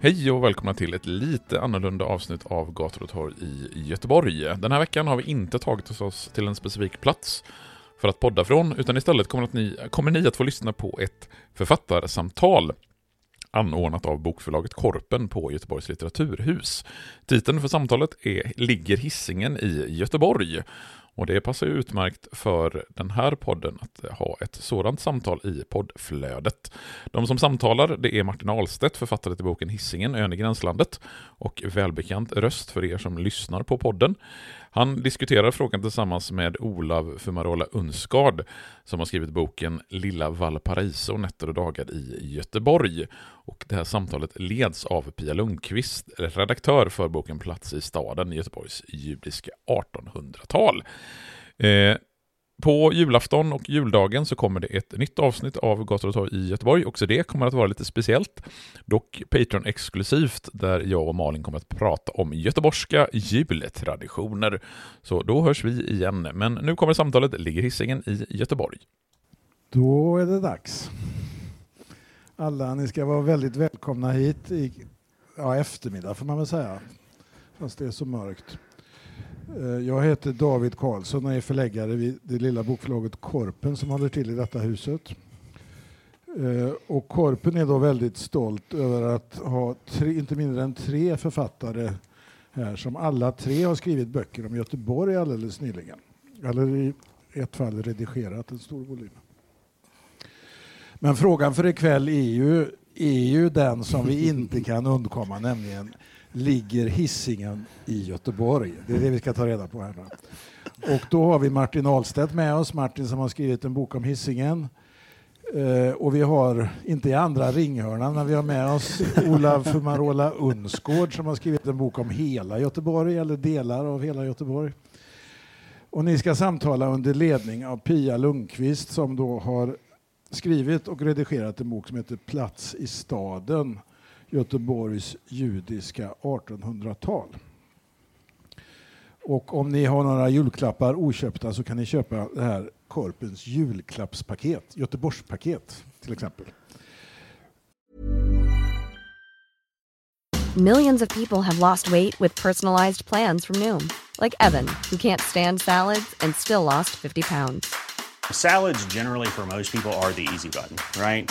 Hej och välkomna till ett lite annorlunda avsnitt av Gator och torg i Göteborg. Den här veckan har vi inte tagit oss till en specifik plats för att podda från, utan istället kommer, att ni, kommer ni att få lyssna på ett författarsamtal anordnat av bokförlaget Korpen på Göteborgs litteraturhus. Titeln för samtalet är Ligger hissingen i Göteborg? Och det passar ju utmärkt för den här podden att ha ett sådant samtal i poddflödet. De som samtalar det är Martin Ahlstedt, författare till boken Hissingen, ön i gränslandet och välbekant röst för er som lyssnar på podden. Han diskuterar frågan tillsammans med Olav Fumarola Unsgard som har skrivit boken Lilla Valparaiso, nätter och dagar i Göteborg. Och det här samtalet leds av Pia Lundqvist, redaktör för boken Plats i staden, Göteborgs judiska 1800-tal. Eh, på julafton och juldagen så kommer det ett nytt avsnitt av Gator och torg i Göteborg. Också det kommer att vara lite speciellt, dock Patreon-exklusivt, där jag och Malin kommer att prata om göteborgska jultraditioner. Så då hörs vi igen, men nu kommer samtalet Ligger hissingen i Göteborg. Då är det dags. Alla, ni ska vara väldigt välkomna hit i ja, eftermiddag får man väl säga, fast det är så mörkt. Eh, jag heter David Karlsson och är förläggare vid det lilla bokförlaget Korpen som håller till i detta huset. Eh, och Korpen är då väldigt stolt över att ha tre, inte mindre än tre författare här som alla tre har skrivit böcker om Göteborg alldeles nyligen. Eller i ett fall redigerat en stor volym. Men frågan för ikväll är ju, är ju den som vi inte kan undkomma, nämligen ligger hissingen i Göteborg? Det är det vi ska ta reda på här nu. Och då har vi Martin Ahlstedt med oss, Martin som har skrivit en bok om hissingen. Eh, och vi har, inte i andra ringhörnan, men vi har med oss Olav Fumarola Unsgård som har skrivit en bok om hela Göteborg, eller delar av hela Göteborg. Och ni ska samtala under ledning av Pia Lundqvist som då har skrivit och redigerat en bok som heter Plats i staden, Göteborgs judiska 1800-tal. Och om ni har några julklappar oköpta så kan ni köpa det här Korpens julklappspaket, Göteborgspaket till exempel. Millions of people have lost weight with personalized plans from Noom, like Evan, who can't stand salads and still lost 50 pounds. Salads, generally, for most people, are the easy button, right?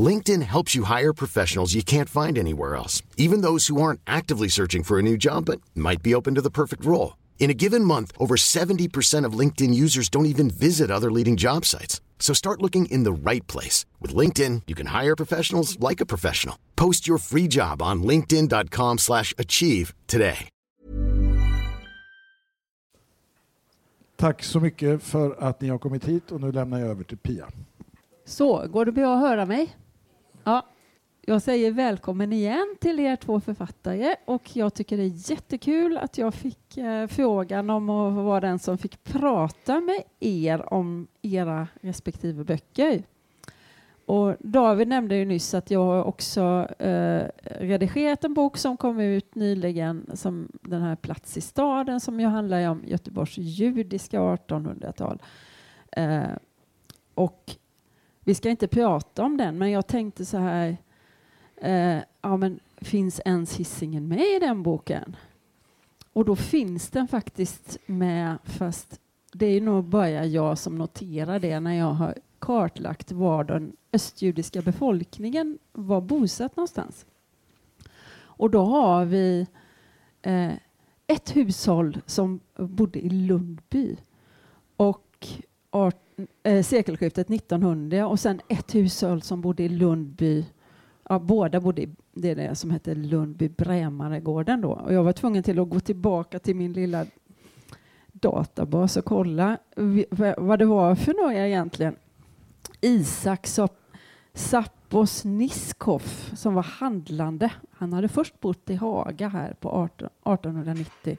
LinkedIn helps you hire professionals you can't find anywhere else, even those who aren't actively searching for a new job but might be open to the perfect role. In a given month, over 70% of LinkedIn users don't even visit other leading job sites. So start looking in the right place. With LinkedIn, you can hire professionals like a professional. Post your free job on linkedin.com slash achieve today. Tack så mycket för att ni har kommit hit och nu lämnar jag över till Pia. Så, går det bra att höra mig? Ja, jag säger välkommen igen till er två författare och jag tycker det är jättekul att jag fick eh, frågan om att vara den som fick prata med er om era respektive böcker. och David nämnde ju nyss att jag har också eh, redigerat en bok som kom ut nyligen, som den här Plats i staden, som ju handlar om Göteborgs judiska 1800-tal. Eh, och vi ska inte prata om den, men jag tänkte så här, eh, ja men finns ens hissingen med i den boken? Och då finns den faktiskt med, fast det är nog bara jag som noterar det när jag har kartlagt var den östjudiska befolkningen var bosatt någonstans. Och då har vi eh, ett hushåll som bodde i Lundby och 18 eh, sekelskiftet 1900 och sen ett hushåll som bodde i Lundby Ja, båda bodde i det, det som hette Lundby Brämaregården då. Och jag var tvungen till att gå tillbaka till min lilla databas och kolla vad det var för några egentligen. Isak Sappos Niskoff som var handlande. Han hade först bott i Haga här på 1890.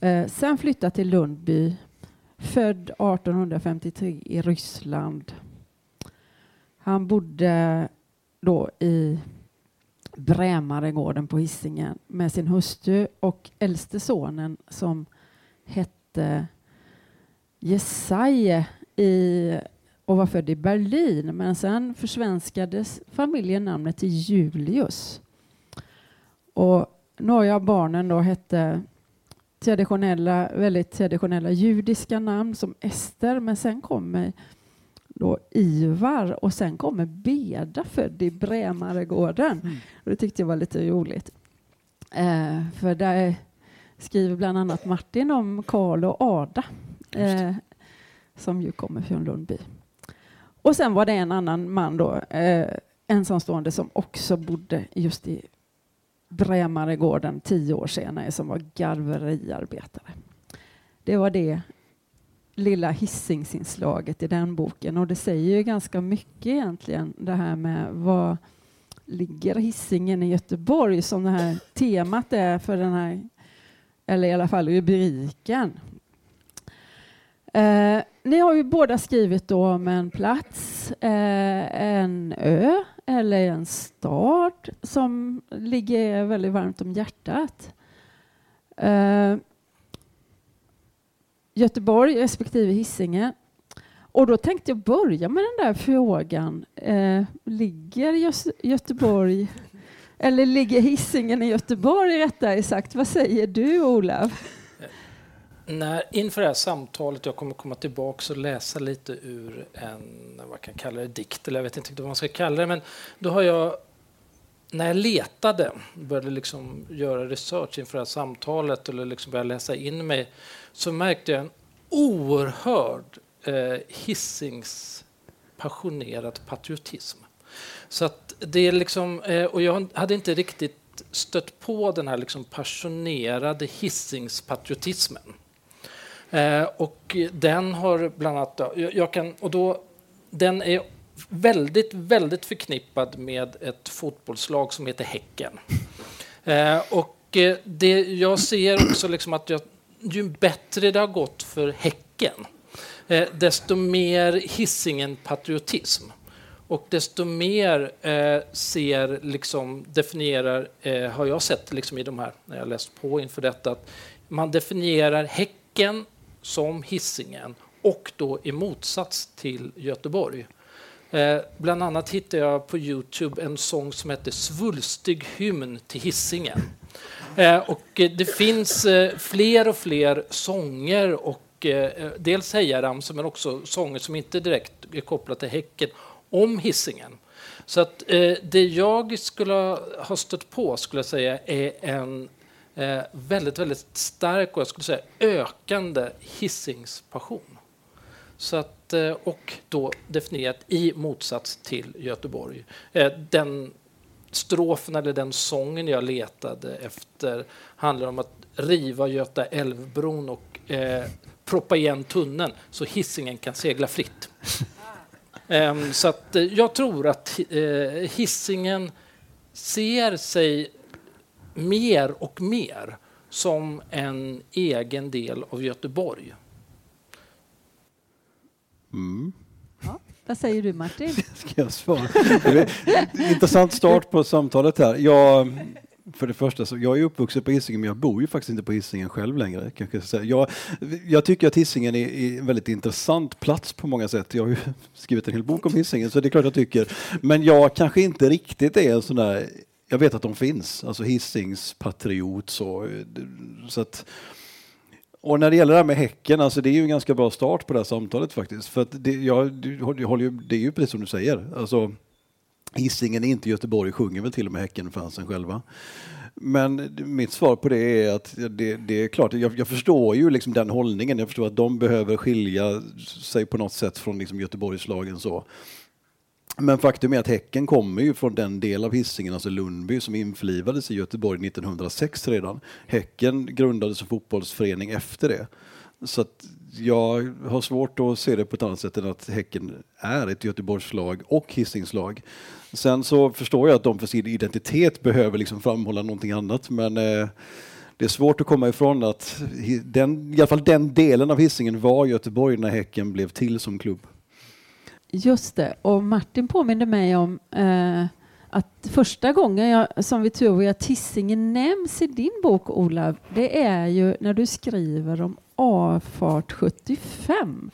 Eh, sen flyttat till Lundby. Född 1853 i Ryssland. Han bodde då i Brämaregården på Hisingen med sin hustru och äldste sonen som hette Jesaje i, och var född i Berlin. Men sen försvenskades familjen namnet till Julius. Och några av barnen då hette traditionella, väldigt traditionella judiska namn som Ester, men sen kommer då Ivar och sen kommer Beda född i Brämaregården. Mm. Och det tyckte jag var lite roligt. Eh, för där skriver bland annat Martin om Karl och Ada eh, som ju kommer från Lundby. Och sen var det en annan man då, eh, ensamstående som också bodde just i Brämaregården tio år senare som var garveriarbetare. Det var det lilla hissingsinslaget i den boken och det säger ju ganska mycket egentligen det här med vad ligger hissingen i Göteborg som det här temat är för den här, eller i alla fall rubriken. Eh, ni har ju båda skrivit då om en plats, eh, en ö eller en stad som ligger väldigt varmt om hjärtat. Eh, Göteborg respektive Hisingen. Och då tänkte jag börja med den där frågan. Eh, ligger Göteborg eller ligger Hisingen i Göteborg rättare sagt? Vad säger du Olav? När, inför det här samtalet, jag kommer komma tillbaka och läsa lite ur en, vad kan jag kalla det, dikt, eller jag vet inte vad man ska kalla det, men då har jag, när jag letade, började liksom göra research inför det här samtalet, eller liksom började läsa in mig, så märkte jag en oerhörd eh, hissings passionerad patriotism. Så att det är liksom, eh, och jag hade inte riktigt stött på den här liksom passionerade hissingspatriotismen. Eh, och den har bland annat, jag kan, och då, den är väldigt, väldigt förknippad med ett fotbollslag som heter Häcken. Eh, och eh, det, jag ser också liksom att jag ju bättre det har gått för Häcken, eh, desto mer hissingen patriotism och desto mer eh, ser, liksom, definierar, eh, har jag sett liksom i de här, när jag läst på inför detta, att man definierar Häcken som hissingen och då i motsats till Göteborg. Eh, bland annat hittade jag på Youtube en sång som heter Svulstig hymn till hissingen Eh, och eh, det finns eh, fler och fler sånger och eh, eh, dels hejaramsor men också sånger som inte direkt är kopplade till Häcken om hissingen. Så att eh, det jag skulle ha stött på skulle jag säga är en väldigt, väldigt stark och jag skulle säga ökande hissingspassion. Så att, och då definierat i motsats till Göteborg. Den strofen eller den sången jag letade efter handlar om att riva Göta älvbron och eh, proppa igen tunneln så hissingen kan segla fritt. um, så att, eh, jag tror att eh, hissingen ser sig mer och mer som en egen del av Göteborg. Mm. Ja. Vad säger du Martin? Ska jag svara? Intressant start på samtalet här. Jag, för det första, så jag är uppvuxen på Hisingen men jag bor ju faktiskt inte på Hisingen själv längre. Kanske jag, säga. Jag, jag tycker att Hisingen är, är en väldigt intressant plats på många sätt. Jag har ju skrivit en hel bok om Hisingen så det är klart jag tycker. Men jag kanske inte riktigt är en sån där jag vet att de finns, alltså Hisings patriot så. Eh, så att, och när det gäller det här med Häcken, alltså det är ju en ganska bra start på det här samtalet faktiskt. För att det, jag, du, håller ju, det är ju precis som du säger. Alltså, Hisingen är inte Göteborg, sjunger väl till och med Häckenfansen själva. Men mitt svar på det är att det, det är klart, jag, jag, förstår ju liksom den hållningen. Jag förstår att de behöver skilja sig på något sätt från liksom Göteborgslagen så. Men faktum är att Häcken kommer ju från den del av Hisingen, alltså Lundby, som införlivades i Göteborg 1906 redan. Häcken grundades som fotbollsförening efter det. Så att jag har svårt att se det på ett annat sätt än att Häcken är ett Göteborgslag och Hisingslag. Sen så förstår jag att de för sin identitet behöver liksom framhålla någonting annat, men eh, det är svårt att komma ifrån att den, i alla fall den delen av Hisingen var Göteborg när Häcken blev till som klubb. Just det, och Martin påminde mig om eh, att första gången jag, som vi tror att Tissingen nämns i din bok, Olav, det är ju när du skriver om avfart 75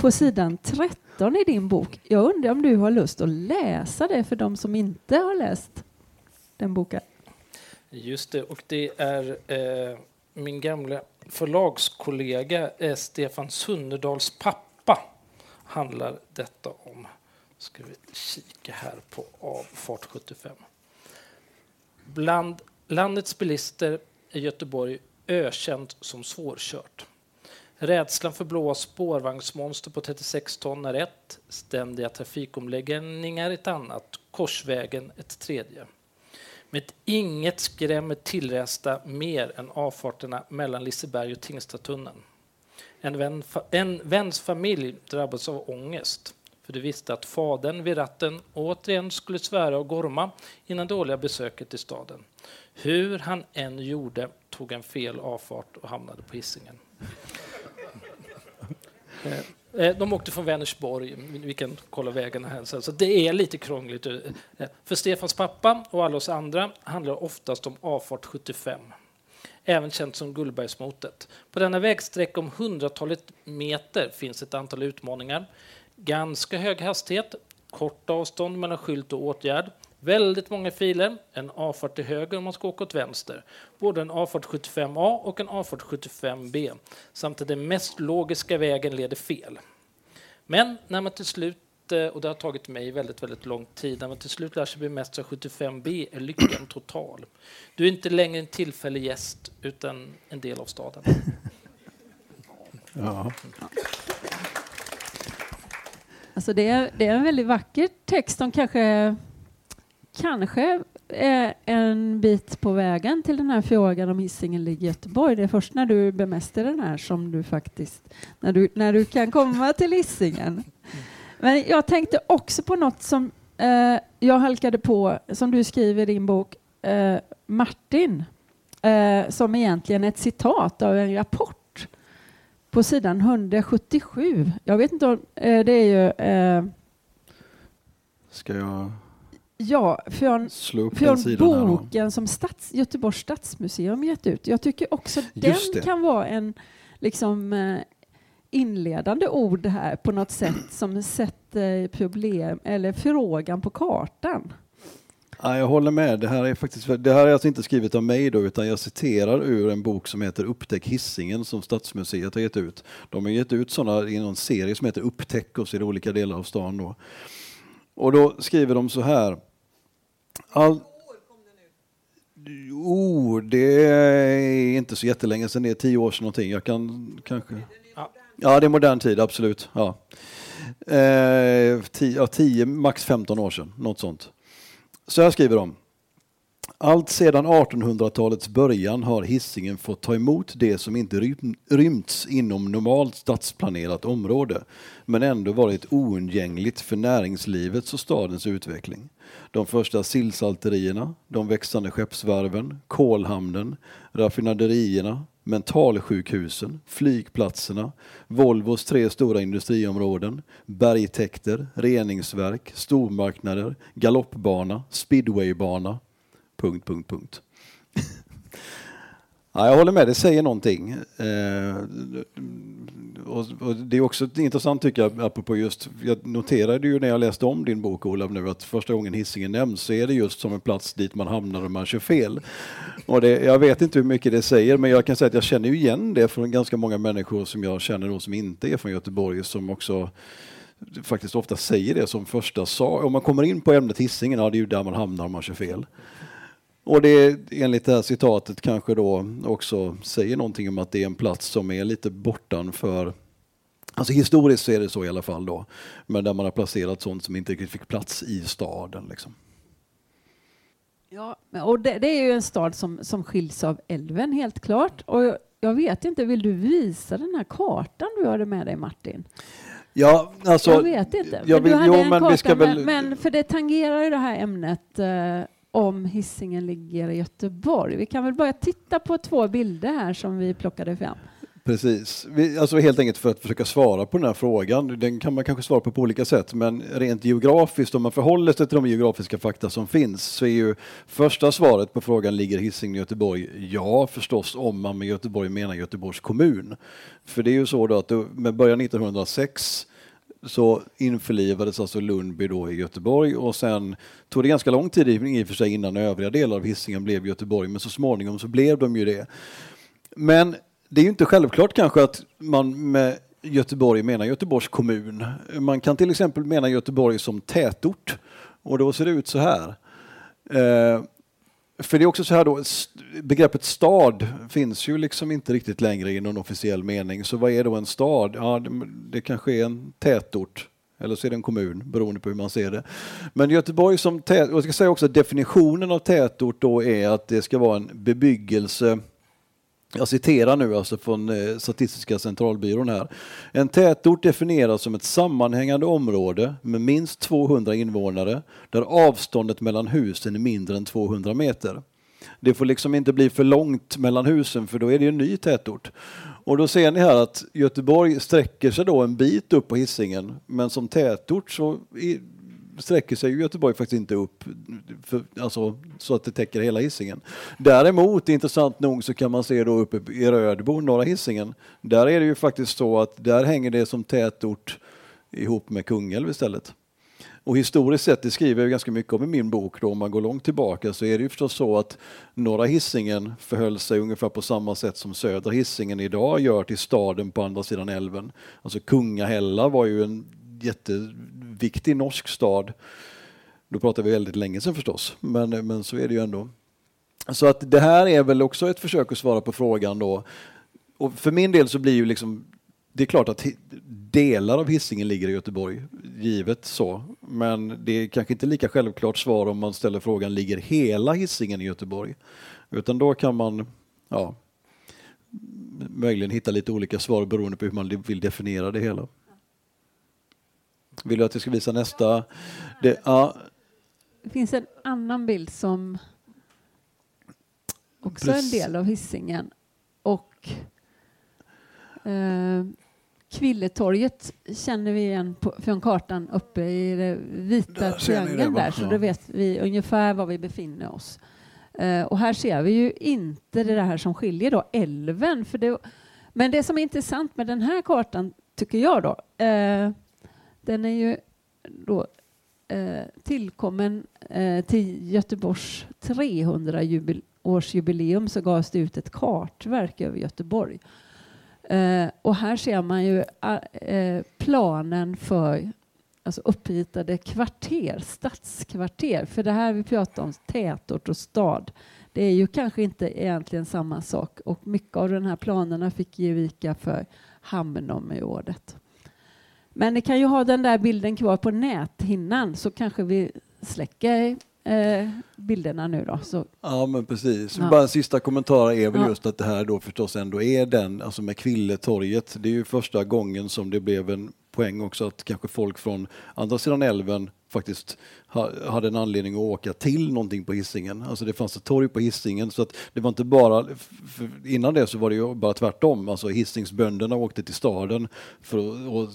på sidan 13 i din bok. Jag undrar om du har lust att läsa det för de som inte har läst den boken? Just det, och det är eh, min gamla förlagskollega eh, Stefan Sunnerdals pappa handlar detta om. Ska vi kika här på avfart 75. Bland landets bilister är Göteborg ökänt som svårkört. Rädslan för blåa spårvagnsmonster på 36 ton är ett, ständiga trafikomläggningar ett annat, Korsvägen ett tredje. Men inget skrämmer tillresta mer än avfarterna mellan Liseberg och Tingstadtunneln. En, vän, en väns familj drabbades av ångest för de visste att fadern vid ratten återigen skulle svära och gorma innan det årliga besöket i staden. Hur han än gjorde tog en fel avfart och hamnade på hissingen. Eh, eh, de åkte från Vänersborg, vi kan kolla vägarna här Så det är lite krångligt. Eh, för Stefans pappa och alla oss andra handlar oftast om avfart 75 även känt som Gullbergsmotet. På denna vägsträcka om hundratalet meter finns ett antal utmaningar. Ganska hög hastighet, kort avstånd mellan skylt och åtgärd, väldigt många filer, en avfart till höger om man ska åka åt vänster, både en avfart 75A och en avfart 75B, samt att den mest logiska vägen leder fel. Men när man till slut och det har tagit mig väldigt, väldigt lång tid. När man till slut lär sig bemästra 75B är lyckan total. Du är inte längre en tillfällig gäst, utan en del av staden. Ja. Alltså det, är, det är en väldigt vacker text som kanske, kanske är en bit på vägen till den här frågan om Hisingen ligger i Göteborg. Det är först när du bemästrar den här som du faktiskt, när du, när du kan komma till Hisingen. Men jag tänkte också på något som eh, jag halkade på, som du skriver i din bok, eh, Martin, eh, som egentligen är ett citat av en rapport på sidan 177. Jag vet inte om eh, det är ju... Eh, Ska jag Ja, från, från boken som Stats, Göteborgs stadsmuseum gett ut. Jag tycker också den kan vara en liksom, eh, inledande ord här på något sätt som sätter problem eller frågan på kartan. Ja, jag håller med. Det här är faktiskt det här är alltså inte skrivet av mig då, utan jag citerar ur en bok som heter Upptäck hissingen som Stadsmuseet har gett ut. De har gett ut sådana i någon serie som heter Upptäck oss i olika delar av stan. Då. Och då skriver de så här. All... Oh, det är inte så jättelänge sedan, det är tio år sedan någonting. Jag kan kanske... Ja, det är modern tid, absolut. Ja. Eh, tio, ja, tio, max 15 år sedan, något sånt. Så här skriver de. Allt sedan 1800-talets början har hissingen fått ta emot det som inte rymts inom normalt stadsplanerat område, men ändå varit oundgängligt för näringslivets och stadens utveckling. De första sillsalterierna, de växande skeppsvarven, kolhamnen, raffinaderierna, mentalsjukhusen, flygplatserna, Volvos tre stora industriområden, bergtäkter, reningsverk, stormarknader, galoppbana, speedwaybana. Punkt, punkt, punkt. Ja, jag håller med, det säger någonting. Eh, och, det är också intressant tycker jag, apropå just, jag noterade ju när jag läste om din bok Olav nu att första gången hissingen nämns så är det just som en plats dit man hamnar om man kör fel. Och det, jag vet inte hur mycket det säger men jag kan säga att jag känner igen det från ganska många människor som jag känner då som inte är från Göteborg som också faktiskt ofta säger det som första sa. Om man kommer in på ämnet hissingen, ja det är ju där man hamnar om man kör fel. Och det enligt det här citatet kanske då också säger någonting om att det är en plats som är lite bortanför Alltså historiskt så är det så i alla fall då. Men där man har placerat sånt som inte riktigt fick plats i staden. Liksom. Ja, och det, det, är ju en stad som, som skiljs av älven helt klart. Och jag, jag, vet inte, vill du visa den här kartan du hade med dig Martin? Ja, alltså, jag vet inte. Jag vill, du hade jo, en men, karta, väl... men, men, för det tangerar ju det här ämnet eh, om hissingen ligger i Göteborg. Vi kan väl börja titta på två bilder här som vi plockade fram. Precis, vi, alltså helt enkelt för att försöka svara på den här frågan. Den kan man kanske svara på på olika sätt, men rent geografiskt, om man förhåller sig till de geografiska fakta som finns, så är ju första svaret på frågan ligger Hisingen i Göteborg? Ja, förstås, om man med Göteborg menar Göteborgs kommun. För det är ju så då att med början 1906 så införlivades alltså Lundby då i Göteborg och sen tog det ganska lång tid i och för sig innan övriga delar av Hisingen blev Göteborg, men så småningom så blev de ju det. Men det är ju inte självklart kanske att man med Göteborg menar Göteborgs kommun. Man kan till exempel mena Göteborg som tätort och då ser det ut så här. Eh, för det är också så här då, begreppet stad finns ju liksom inte riktigt längre i någon officiell mening. Så vad är då en stad? Ja, det, det kanske är en tätort eller så är det en kommun beroende på hur man ser det. Men Göteborg som tätort, jag ska säga också att definitionen av tätort då är att det ska vara en bebyggelse jag citerar nu alltså från eh, Statistiska centralbyrån här. En tätort definieras som ett sammanhängande område med minst 200 invånare där avståndet mellan husen är mindre än 200 meter. Det får liksom inte bli för långt mellan husen för då är det en ny tätort. Och då ser ni här att Göteborg sträcker sig då en bit upp på hissingen men som tätort så sträcker sig Göteborg faktiskt inte upp för, alltså, så att det täcker hela hissingen. Däremot, intressant nog, så kan man se då uppe i Rödbo, norra hissingen, där är det ju faktiskt så att där hänger det som tätort ihop med Kungälv istället. Och historiskt sett, det skriver jag ganska mycket om i min bok, då, om man går långt tillbaka, så är det ju förstås så att norra hissingen förhöll sig ungefär på samma sätt som södra hissingen idag gör till staden på andra sidan älven. Alltså Kungahälla var ju en jätteviktig norsk stad. Då pratar vi väldigt länge sedan förstås, men, men så är det ju ändå. Så att det här är väl också ett försök att svara på frågan då. Och för min del så blir ju liksom, det är klart att delar av hissingen ligger i Göteborg, givet så. Men det är kanske inte lika självklart svar om man ställer frågan, ligger hela hissingen i Göteborg? Utan då kan man, ja, möjligen hitta lite olika svar beroende på hur man vill definiera det hela. Vill du att jag ska visa nästa? Det, ja. det finns en annan bild som också är en del av hissingen och eh, Kvilletorget känner vi igen på, från kartan uppe i den vita triangeln där, så då vet vi ungefär var vi befinner oss. Eh, och här ser vi ju inte det här som skiljer då, älven. För det, men det som är intressant med den här kartan, tycker jag då, eh, den är ju då eh, tillkommen eh, till Göteborgs 300-årsjubileum så gavs det ut ett kartverk över Göteborg. Eh, och här ser man ju eh, planen för alltså uppritade kvarter, stadskvarter. För det här vi pratar om, tätort och stad, det är ju kanske inte egentligen samma sak. Och mycket av de här planerna fick ge vika för hamnområdet. Men ni kan ju ha den där bilden kvar på näthinnan så kanske vi släcker eh, bilderna nu då. Så. Ja men precis. Ja. Bara en sista kommentar är väl ja. just att det här då förstås ändå är den, alltså med Kvilletorget, det är ju första gången som det blev en poäng också att kanske folk från andra sidan älven faktiskt hade en anledning att åka till någonting på Hisingen. Alltså det fanns ett torg på Hisingen så att det var inte bara, innan det så var det ju bara tvärtom. Alltså Hisingsbönderna åkte till staden för att, och,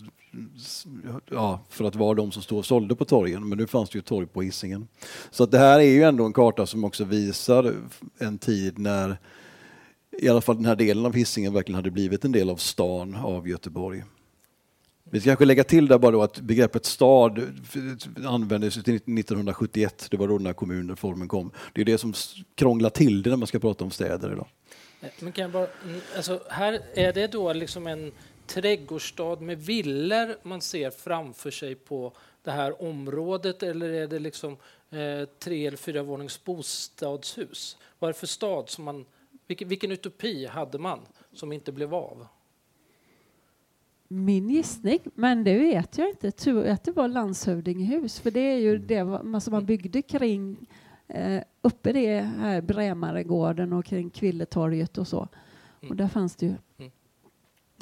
ja, för att vara de som stod och sålde på torgen. Men nu fanns det ju torg på Hisingen. Så att det här är ju ändå en karta som också visar en tid när i alla fall den här delen av Hisingen verkligen hade blivit en del av stan av Göteborg. Vi ska kanske lägga till där bara då att begreppet stad användes 1971, det var då när kommunreformen kom. Det är det som krånglar till det när man ska prata om städer idag. Eh, men kan jag bara, mm, alltså här är det då liksom en trädgårdsstad med villor man ser framför sig på det här området eller är det liksom eh, tre eller fyra vånings bostadshus? Vad är det för stad som man, vilken, vilken utopi hade man som inte blev av? Min gissning, men det vet jag inte, tror att det var landshövdingehus, för det är ju det som man byggde kring eh, uppe det här Brämaregården och kring Kvilletorget och så. Mm. Och där fanns det ju mm.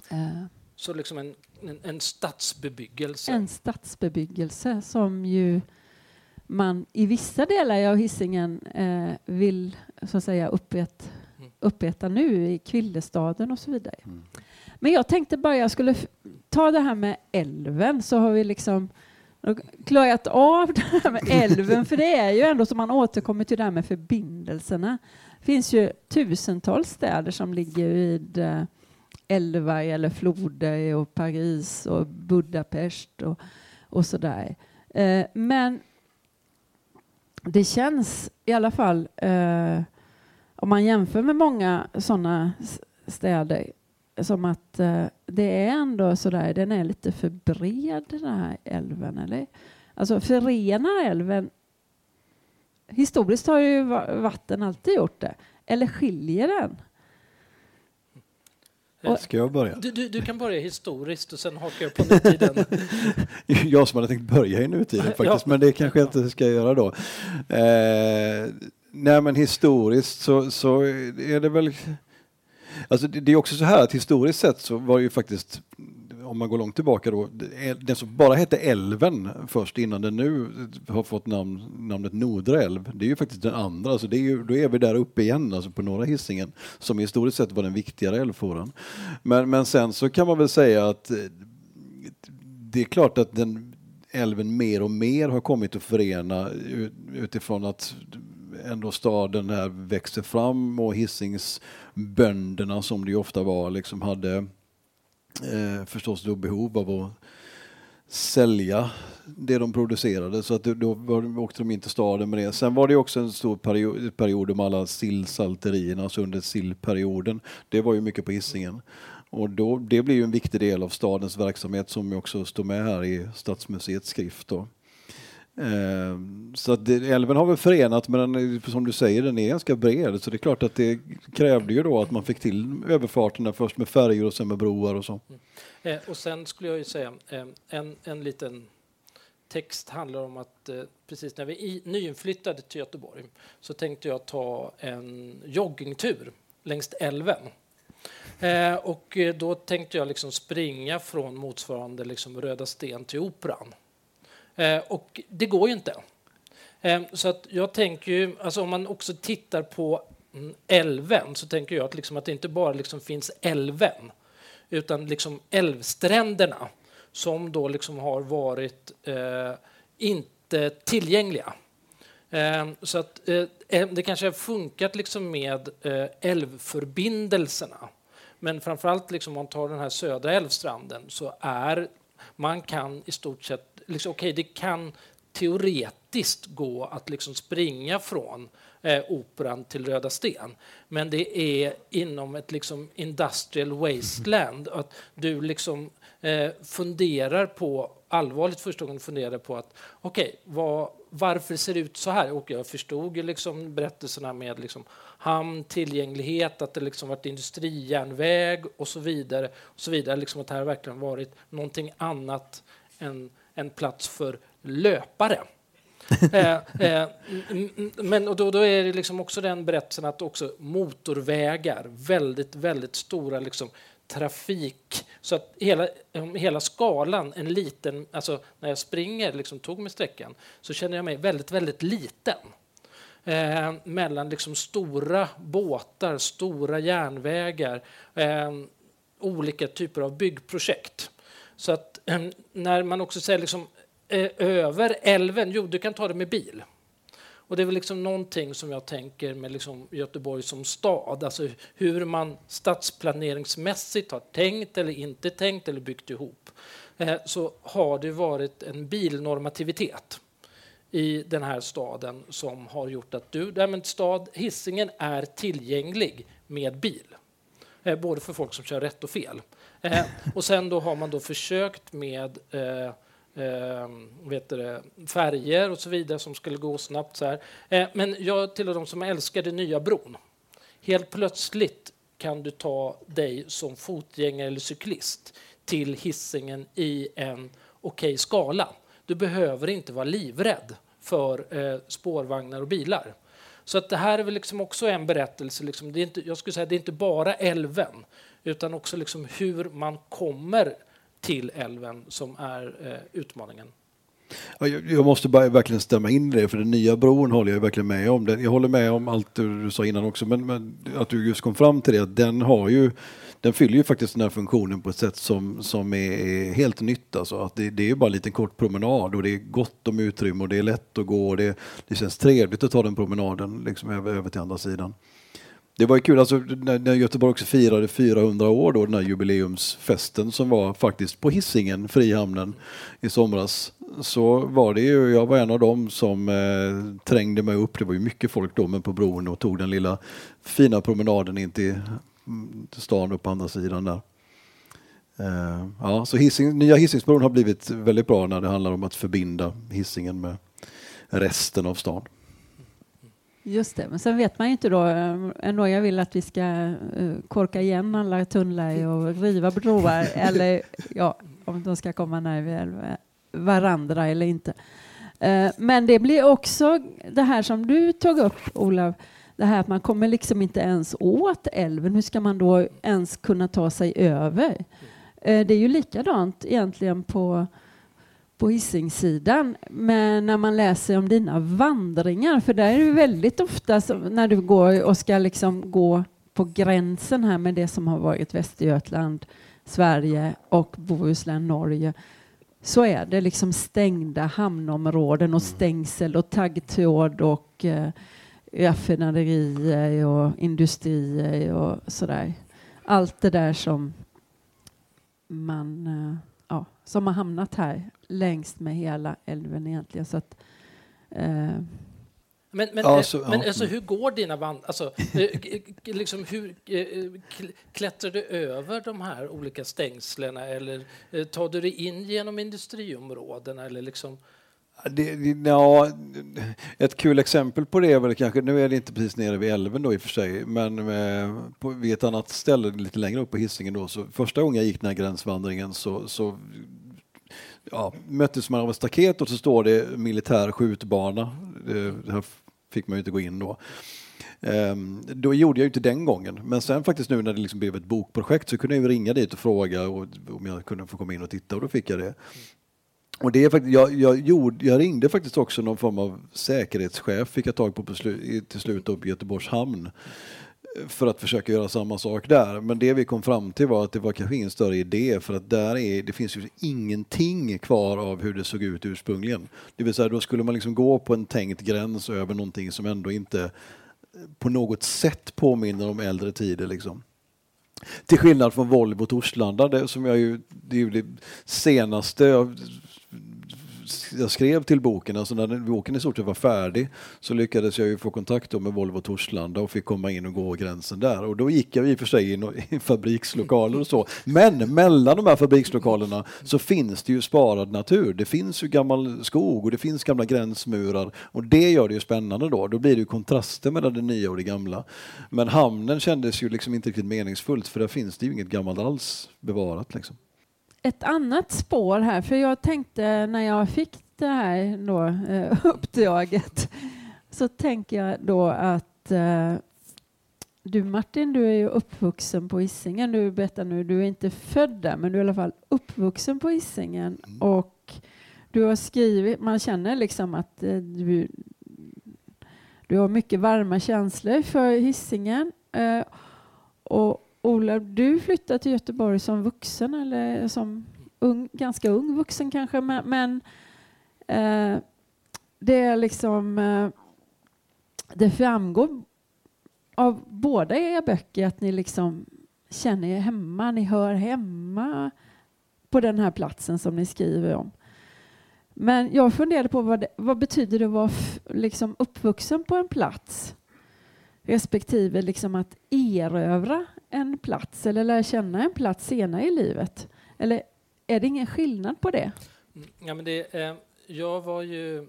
eh, så liksom en, en, en, stadsbebyggelse? En stadsbebyggelse som ju man i vissa delar av Hisingen eh, vill så att säga uppät, mm. uppeta nu i Kvillestaden och så vidare. Mm. Men jag tänkte bara jag skulle ta det här med älven så har vi liksom klojat av det här med älven för det är ju ändå som man återkommer till det här med förbindelserna. Det finns ju tusentals städer som ligger vid eh, älvar eller floder och Paris och Budapest och, och sådär. Eh, men det känns i alla fall eh, om man jämför med många sådana städer som att eh, det är ändå sådär, den är lite för bred den här älven. Eller? Alltså förenar älven Historiskt har ju vatten alltid gjort det. Eller skiljer den? Och, Ska jag börja? Du, du, du, kan börja historiskt och sen hakar jag på nutiden. jag som hade tänkt börja i nutiden faktiskt, ja. men det kanske jag inte ska göra då. Eh, nej men historiskt så, så är det väl Alltså det, det är också så här att historiskt sett så var det ju faktiskt om man går långt tillbaka då, den som bara hette älven först innan den nu har fått namn, namnet Nordrälv, det är ju faktiskt den andra, alltså det är ju, då är vi där uppe igen, alltså på norra Hisingen, som historiskt sett var den viktigare älvfåran. Men, men sen så kan man väl säga att eh, det är klart att den älven mer och mer har kommit att förena utifrån att ändå staden här växer fram och Hisingsbönderna som det ju ofta var liksom hade eh, förstås då behov av att sälja det de producerade så att då åkte de in till staden med det. Sen var det också en stor period, period med alla sillsalterierna, alltså under sillperioden. Det var ju mycket på Hisingen. Och då, det blir ju en viktig del av stadens verksamhet som också står med här i Stadsmuseets skrift. Då. Ehm, så att det, älven har väl förenat men den, som du säger den är ganska bred så det är klart att det krävde ju då att man fick till överfarterna först med färjor och sen med broar och så. Mm. Eh, och sen skulle jag ju säga eh, en, en liten text handlar om att eh, precis när vi i, nyinflyttade till Göteborg så tänkte jag ta en joggingtur längs älven. Eh, och eh, då tänkte jag liksom springa från motsvarande liksom Röda Sten till Operan. Eh, och det går ju inte. Eh, så att jag tänker ju, alltså om man också tittar på mm, älven så tänker jag att, liksom att det inte bara liksom finns älven utan liksom älvstränderna som då liksom har varit eh, inte tillgängliga. Eh, så att eh, eh det kanske har funkat liksom med eh, älvförbindelserna. Men framförallt liksom om man tar den här södra älvstranden så är man kan i stort sett liksom, okay, det kan teoretiskt gå att liksom springa från eh, Operan till Röda Sten. Men det är inom ett liksom industrial wasteland. Att du liksom eh, funderar på, allvarligt första gången funderar på att okej, okay, varför ser det ut så här? Och jag förstod ju liksom berättelserna med liksom hamn, tillgänglighet, att det liksom varit industrijärnväg och så vidare. Och så vidare liksom att det här verkligen varit någonting annat än en plats för löpare. eh, eh, men och då, då är det liksom också den berättelsen att också motorvägar, väldigt, väldigt stora liksom, trafik. Så att hela, hela skalan, en liten, alltså när jag springer, liksom tog mig sträckan, så känner jag mig väldigt, väldigt liten. Eh, mellan liksom stora båtar, stora järnvägar, eh, olika typer av byggprojekt. Så att eh, när man också säger liksom, eh, över älven, jo du kan ta det med bil. Och det är väl liksom någonting som jag tänker med liksom Göteborg som stad, alltså hur man stadsplaneringsmässigt har tänkt eller inte tänkt eller byggt ihop, eh, så har det varit en bilnormativitet i den här staden som har gjort att du, nej men stad, Hisingen är tillgänglig med bil. Eh, både för folk som kör rätt och fel. Eh, och sen då har man då försökt med eh, eh, vet det, färger och så vidare som skulle gå snabbt. Så här. Eh, men jag tillhör de som älskar den nya bron. Helt plötsligt kan du ta dig som fotgängare eller cyklist till hissingen i en okej okay skala. Du behöver inte vara livrädd för eh, spårvagnar och bilar. Så att det här är väl liksom också en berättelse. Liksom, det är inte, jag skulle säga det är inte bara älven utan också liksom hur man kommer till älven som är eh, utmaningen. Jag måste bara verkligen stämma in i det, för den nya bron håller jag verkligen med om. Jag håller med om allt du sa innan också, men, men att du just kom fram till det, att den har ju den fyller ju faktiskt den här funktionen på ett sätt som, som är, helt nytt. Alltså. Att det, det är bara en liten kort promenad och det är gott om utrymme och det är lätt att gå och det, det känns trevligt att ta den promenaden liksom över, över till andra sidan. Det var ju kul, alltså, när, när Göteborg också firade 400 år, då, den här jubileumsfesten som var faktiskt på Hisingen, Frihamnen, i somras, så var det ju, jag var en av dem som eh, trängde mig upp, det var ju mycket folk då, men på bron och tog den lilla fina promenaden in till, till stan upp på andra sidan där. Eh, ja, så Hising, nya Hisingsbron har blivit väldigt bra när det handlar om att förbinda Hisingen med resten av stan. Just det, men sen vet man ju inte då. Eh, jag vill att vi ska eh, korka igen alla tunnlar och riva broar eller ja, om de ska komma nära varandra eller inte. Eh, men det blir också det här som du tog upp, Olav, det här att man kommer liksom inte ens åt älven. Hur ska man då ens kunna ta sig över? Det är ju likadant egentligen på på Hisingssidan. Men när man läser om dina vandringar, för där är det väldigt ofta när du går och ska liksom gå på gränsen här med det som har varit Västergötland, Sverige och Bohuslän, Norge, så är det liksom stängda hamnområden och stängsel och taggtråd och eh, raffinaderier och industrier och sådär. Allt det där som man eh, ja, som har hamnat här längst med hela älven egentligen. Så att, eh, men, men, ja, så, men ja. alltså, hur går dina band? Alltså, eh, liksom, hur, eh, klättrar du över de här olika stängslen eller tar du dig in genom industriområdena? Eller liksom? Det, ja, ett kul exempel på det är väl kanske, nu är det inte precis nere vid älven då i och för sig, men på, vid ett annat ställe lite längre upp på Hisingen då, så första gången jag gick den här gränsvandringen så, så ja, möttes man av ett staket och så står det militär skjutbana. Eh, det här fick man ju inte gå in då. Um, då gjorde jag inte den gången, men sen faktiskt nu när det liksom blev ett bokprojekt så kunde jag ringa dit och fråga och, om jag kunde få komma in och titta och då fick jag det. Och det är faktiskt, jag, jag, gjorde, jag ringde faktiskt också någon form av säkerhetschef, fick jag tag på, på slu, till slut upp i Göteborgs hamn för att försöka göra samma sak där. Men det vi kom fram till var att det var kanske ingen större idé för att där är, det finns ju ingenting kvar av hur det såg ut ursprungligen. Det vill säga då skulle man liksom gå på en tänkt gräns över någonting som ändå inte eh, på något sätt påminner om äldre tider. Liksom. Till skillnad från Volvo Torslanda, det, som jag ju, det är ju det senaste jag skrev till boken, alltså när boken i stort sett var färdig så lyckades jag ju få kontakt med Volvo Torslanda och fick komma in och gå gränsen där. Och då gick jag i och för sig in i fabrikslokaler och så. Men mellan de här fabrikslokalerna så finns det ju sparad natur. Det finns ju gammal skog och det finns gamla gränsmurar och det gör det ju spännande då. Då blir det ju kontraster mellan det nya och det gamla. Men hamnen kändes ju liksom inte riktigt meningsfullt för där finns det ju inget gammalt alls bevarat liksom ett annat spår här, för jag tänkte när jag fick det här då, eh, uppdraget så tänker jag då att eh, du Martin, du är ju uppvuxen på Hisingen. Du berättar nu, du är inte född där, men du är i alla fall uppvuxen på Hisingen. Mm. Och du har skrivit, man känner liksom att eh, du, du har mycket varma känslor för Hisingen. Och Ola, du flyttade till Göteborg som vuxen eller som ung, ganska ung vuxen kanske, men, men eh, det är liksom eh, det framgår av båda era böcker att ni liksom känner er hemma, ni hör hemma på den här platsen som ni skriver om. Men jag funderade på vad, det, vad betyder det att vara liksom uppvuxen på en plats respektive liksom att erövra en plats eller lära känna en plats senare i livet? Eller är det ingen skillnad på det? Mm, Ja, men det, eh, jag var ju...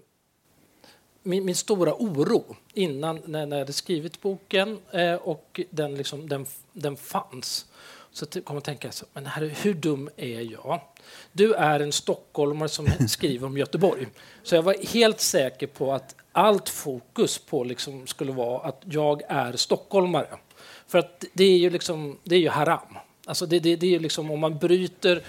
Min, min stora oro innan när, när jag hade skrivit boken eh, och den, liksom, den, den fanns så kom jag att tänka så, men herre, hur dum är jag? Du är en stockholmare som skriver om Göteborg. Så jag var helt säker på att allt fokus på liksom skulle vara att jag är stockholmare. För att det är ju, liksom, det är ju haram. Alltså det, det, det är ju liksom om man bryter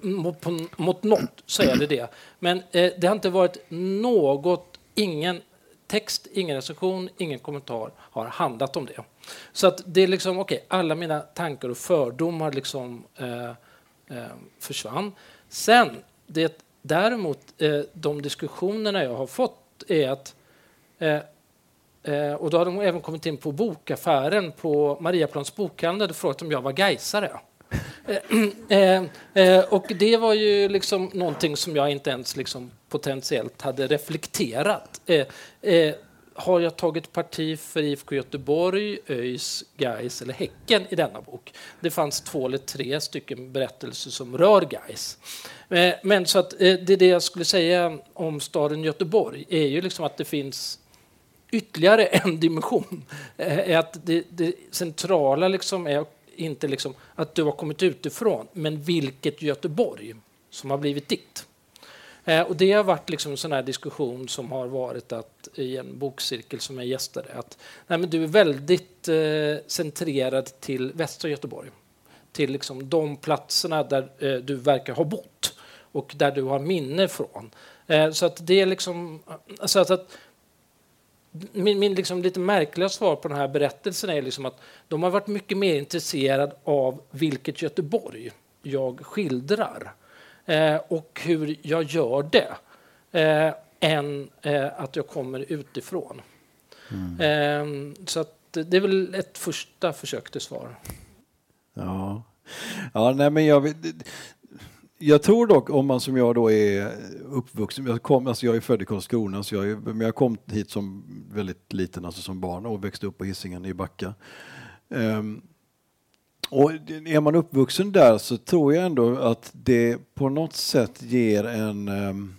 mot, på, mot något så är det det. Men eh, det har inte varit något, ingen text, ingen recension, ingen kommentar har handlat om det. Så att det är liksom, okej, okay, alla mina tankar och fördomar liksom eh, eh, försvann. Sen, det däremot, eh, de diskussionerna jag har fått är att eh, eh, och då hade hon även kommit in på bokaffären på Mariaplans bokhandel och frågat om jag var gaisare. Eh, eh, eh, och det var ju liksom någonting som jag inte ens liksom potentiellt hade reflekterat. Eh, eh, har jag tagit parti för IFK Göteborg, ÖIS, Gais eller Häcken i denna bok? Det fanns två eller tre stycken berättelser som rör Gais. Eh, men så att eh, det, det jag skulle säga om staden Göteborg är ju liksom att det finns ytterligare en dimension. Eh, är att det, det centrala liksom är inte liksom att du har kommit utifrån, men vilket Göteborg som har blivit ditt. Eh, Och det har varit liksom en sån här diskussion som har varit att i en bokcirkel som jag gästade att nej, men du är väldigt eh, centrerad till västra Göteborg. Till liksom de platserna där eh, du verkar ha bott och där du har minne från. Eh, så att det är liksom... Alltså att, att min, min liksom lite märkliga svar på den här berättelsen är liksom att de har varit mycket mer intresserade av vilket Göteborg jag skildrar eh, och hur jag gör det eh, än eh, att jag kommer utifrån. Eh, så att det är väl ett första försök till svar. Ja, ja nej, men jag, jag tror dock om man som jag då är uppvuxen, jag, kom, alltså jag är född i Karlskrona, så jag, är, men jag kom hit som väldigt liten, alltså som barn och växte upp på Hisingen i Backa. Um, och är man uppvuxen där så tror jag ändå att det på något sätt ger en um,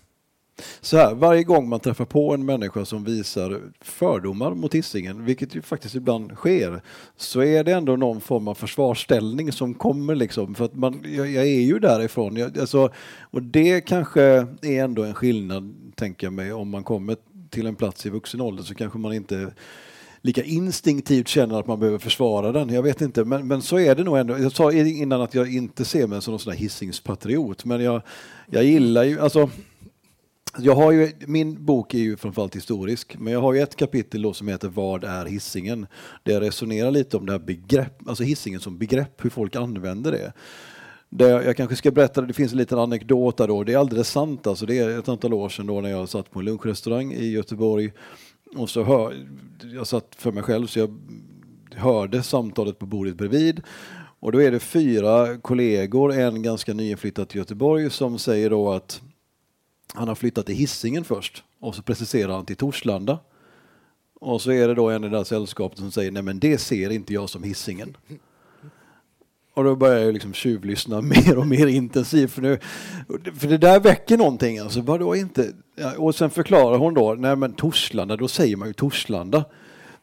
så här, varje gång man träffar på en människa som visar fördomar mot Hisingen, vilket ju faktiskt ibland sker, så är det ändå någon form av försvarsställning som kommer liksom, för att man, jag, jag är ju därifrån. Jag, alltså, och det kanske är ändå en skillnad, tänker jag mig, om man kommer till en plats i vuxen ålder så kanske man inte lika instinktivt känner att man behöver försvara den. Jag vet inte, men, men så är det nog ändå. Jag sa innan att jag inte ser mig som någon sån där hissingspatriot, men jag, jag gillar ju, alltså jag har ju, min bok är ju framförallt historisk, men jag har ju ett kapitel då som heter Vad är hissingen? Där jag resonerar lite om det här begrepp, alltså hissingen som begrepp, hur folk använder det. Där jag, jag kanske ska berätta, det finns en liten anekdot där då, det är alldeles sant alltså, det är ett antal år sedan då när jag satt på en lunchrestaurang i Göteborg och så hör, jag satt för mig själv så jag hörde samtalet på bordet bredvid och då är det fyra kollegor, en ganska nyinflyttad till Göteborg som säger då att han har flyttat till Hisingen först och så preciserar han till Torslanda. Och så är det då en i det där sällskapet som säger nej men det ser inte jag som Hisingen. Och då börjar jag liksom tjuvlyssna mer och mer intensivt för, nu, för det där väcker någonting. Alltså, vadå inte? Och sen förklarar hon då, nej men Torslanda, då säger man ju Torslanda.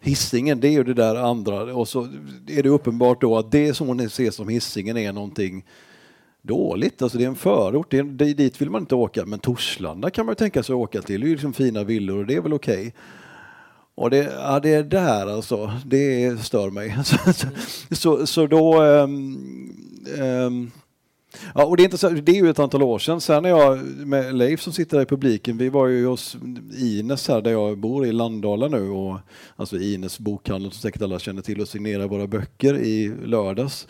Hisingen, det är ju det där andra och så är det uppenbart då att det som hon ser som Hisingen är någonting dåligt. Alltså det är en förort, det är, det, dit vill man inte åka. Men Torslanda kan man ju tänka sig att åka till. Det är ju liksom fina villor och det är väl okej. Okay. Och det, ja, det är där alltså, det stör mig. så, så, så då... Um, um, Ja, och det, är inte så, det är ju ett antal år sedan. Sen när jag med Leif som sitter där i publiken, vi var ju hos Ines här där jag bor i Landala nu och alltså Ines bokhandel som säkert alla känner till och signerar våra böcker i lördags.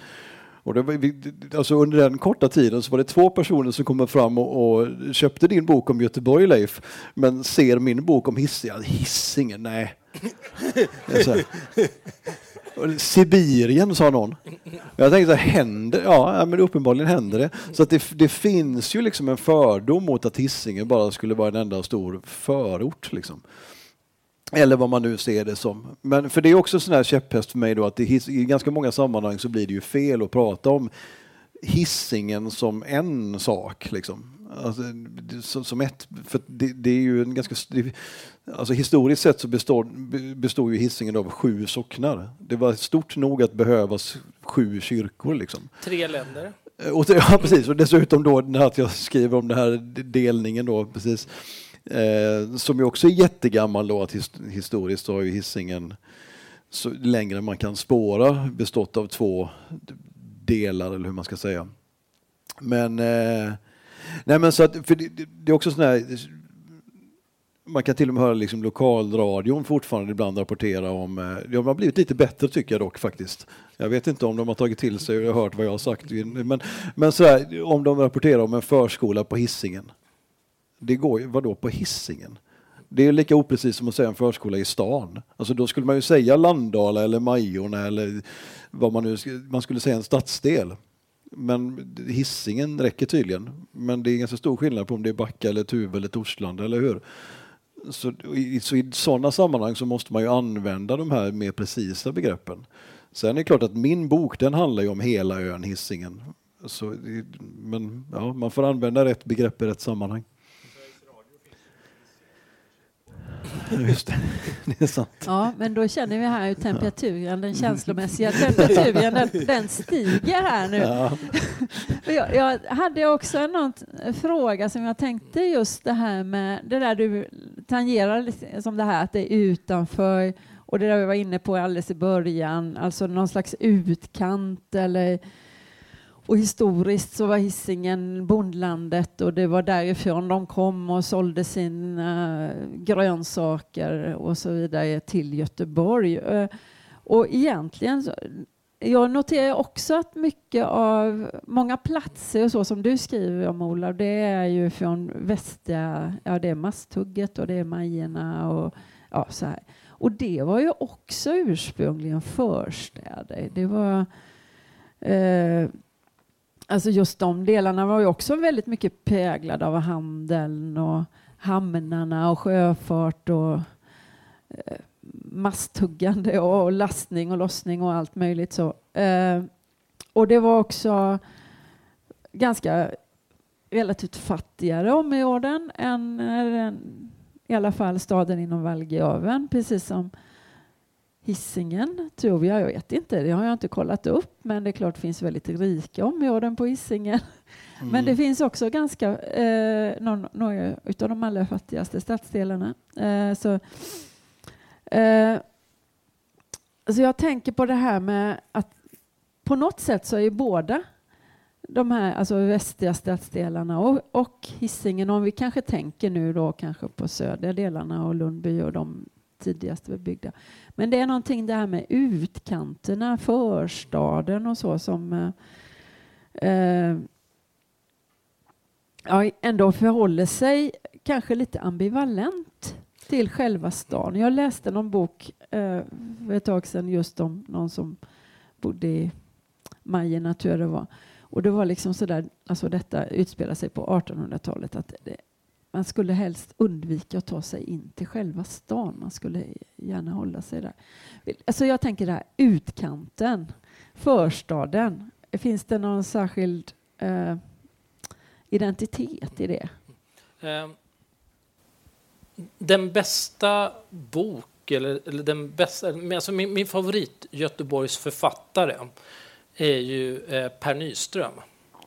Och det var, alltså under den korta tiden så var det två personer som kom fram och, och köpte din bok om Göteborg Leif, men ser min bok om Hisingen. Hisingen, nej. Sibirien sa någon. Jag tänkte så här, händer Ja, men uppenbarligen händer det. Så att det, det, finns ju liksom en fördom mot att Hisingen bara skulle vara en enda stor förort. Liksom. Eller vad man nu ser det som. Men för det är också sån här käpphäst för mig då att det, i ganska många sammanhang så blir det ju fel att prata om hissingen som en sak. Liksom. Alltså, som ett, för det, det, är ju en ganska... Alltså historiskt sett så består, består ju hissingen av sju socknar. Det var stort nog att behövas sju kyrkor. Liksom. Tre länder. Eh, och, ja, precis. Och dessutom då att jag skriver om den här delningen då, precis. Eh, som ju också är jättegammal då, att historiskt har ju hissingen så längre man kan spåra bestått av två delar eller hur man ska säga. Men, eh, nej men så att, för det, det är också sån här man kan till och med höra liksom lokalradion fortfarande ibland rapportera om... Eh, de har blivit lite bättre tycker jag dock faktiskt. Jag vet inte om de har tagit till sig och hört vad jag har sagt. Men, men sådär, om de rapporterar om en förskola på hissingen. Det går ju, vadå på hissingen? Det är lika oprecis som att säga en förskola i stan. Alltså då skulle man ju säga Landala eller Majorna eller vad man nu man skulle säga en stadsdel. Men hissingen räcker tydligen. Men det är ganska stor skillnad på om det är Backa eller Tuve eller Torslanda, eller hur? Så, så i sådana sammanhang så måste man ju använda de här mer precisa begreppen. Sen är det klart att min bok den handlar ju om hela ön Hisingen. Så, men ja, man får använda rätt begrepp i rätt sammanhang. Just det, det är sant. Ja, men då känner vi här hur temperaturen, den känslomässiga temperaturen, den, den stiger här nu. Ja. jag, jag, hade också en fråga som jag tänkte just det här med det där du tangerar som det här att det är utanför och det där vi var inne på alldeles i början, alltså någon slags utkant eller och historiskt så var Hisingen bondlandet och det var därifrån de kom och sålde sina eh, grönsaker och så vidare till Göteborg. Eh, och egentligen, jag noterar också att mycket av många platser och så som du skriver om Ola, det är ju från västra, ja det är Masthugget och det är Majerna och ja så här. Och det var ju också ursprungligen förstäder. Det var eh, Alltså just de delarna var ju också väldigt mycket präglade av handeln och hamnarna och sjöfart och eh, masthuggande och lastning och lossning och allt möjligt så. Eh, och det var också ganska relativt fattigare områden än, än i alla fall staden inom Valgeöven, precis som Hisingen tror jag, jag vet inte, det har jag inte kollat upp, men det är klart det finns väldigt rika områden på Hisingen. Mm. Men det finns också ganska, eh, någon, några av de allra fattigaste stadsdelarna. Eh, så, eh, så jag tänker på det här med att på något sätt så är båda de här alltså västliga stadsdelarna och, och Hisingen, om vi kanske tänker nu då kanske på södra delarna och Lundby och de tidigast bebyggda. Men det är någonting det här med utkanterna, förstaden och så som eh, eh, ja, ändå förhåller sig kanske lite ambivalent till själva stan. Jag läste någon bok eh, för ett tag sedan just om någon som bodde i Majerna, tror jag det var. Och det var liksom sådär, alltså detta utspelar sig på 1800-talet, att det, man skulle helst undvika att ta sig in till själva stan. Man skulle gärna hålla sig där. Alltså jag tänker där, utkanten, förstaden. Finns det någon särskild eh, identitet i det? Ehm, den bästa bok, eller, eller den bästa, alltså min, min favorit Göteborgs författare är ju eh, Per Nyström.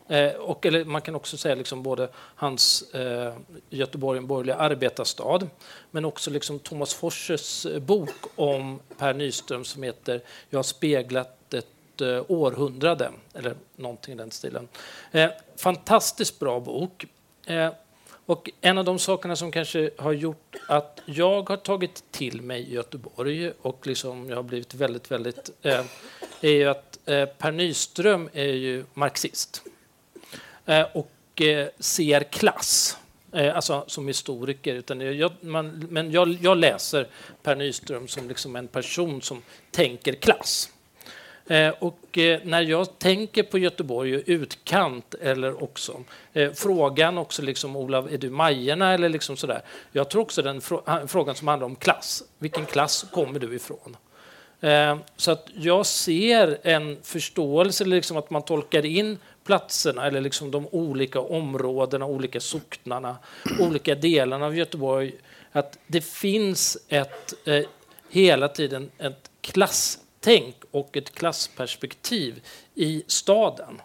Eh, och, eller man kan också säga liksom både hans eh, Göteborg, en borgerlig arbetarstad, men också liksom Thomas Forsses eh, bok om Per Nyström som heter Jag har speglat ett eh, århundrade, eller någonting i den stilen. Eh, fantastiskt bra bok. Eh, och en av de sakerna som kanske har gjort att jag har tagit till mig Göteborg och liksom jag har blivit väldigt, väldigt... Eh, är ju att eh, Per Nyström är ju marxist Eh, och eh, ser klass. Eh, alltså som historiker. Utan jag, man, men jag, jag läser Per Nyström som liksom en person som tänker klass. Och när jag tänker på Göteborg och utkant eller också frågan också liksom Olav, är du Majerna eller liksom sådär. Jag tror också den frågan som handlar om klass. Vilken klass kommer du ifrån? Så att jag ser en förståelse, liksom att man tolkar in platserna eller liksom de olika områdena, olika socknarna, olika delarna av Göteborg. Att det finns ett, eh, hela tiden ett klasstänk och ett klassperspektiv i staden.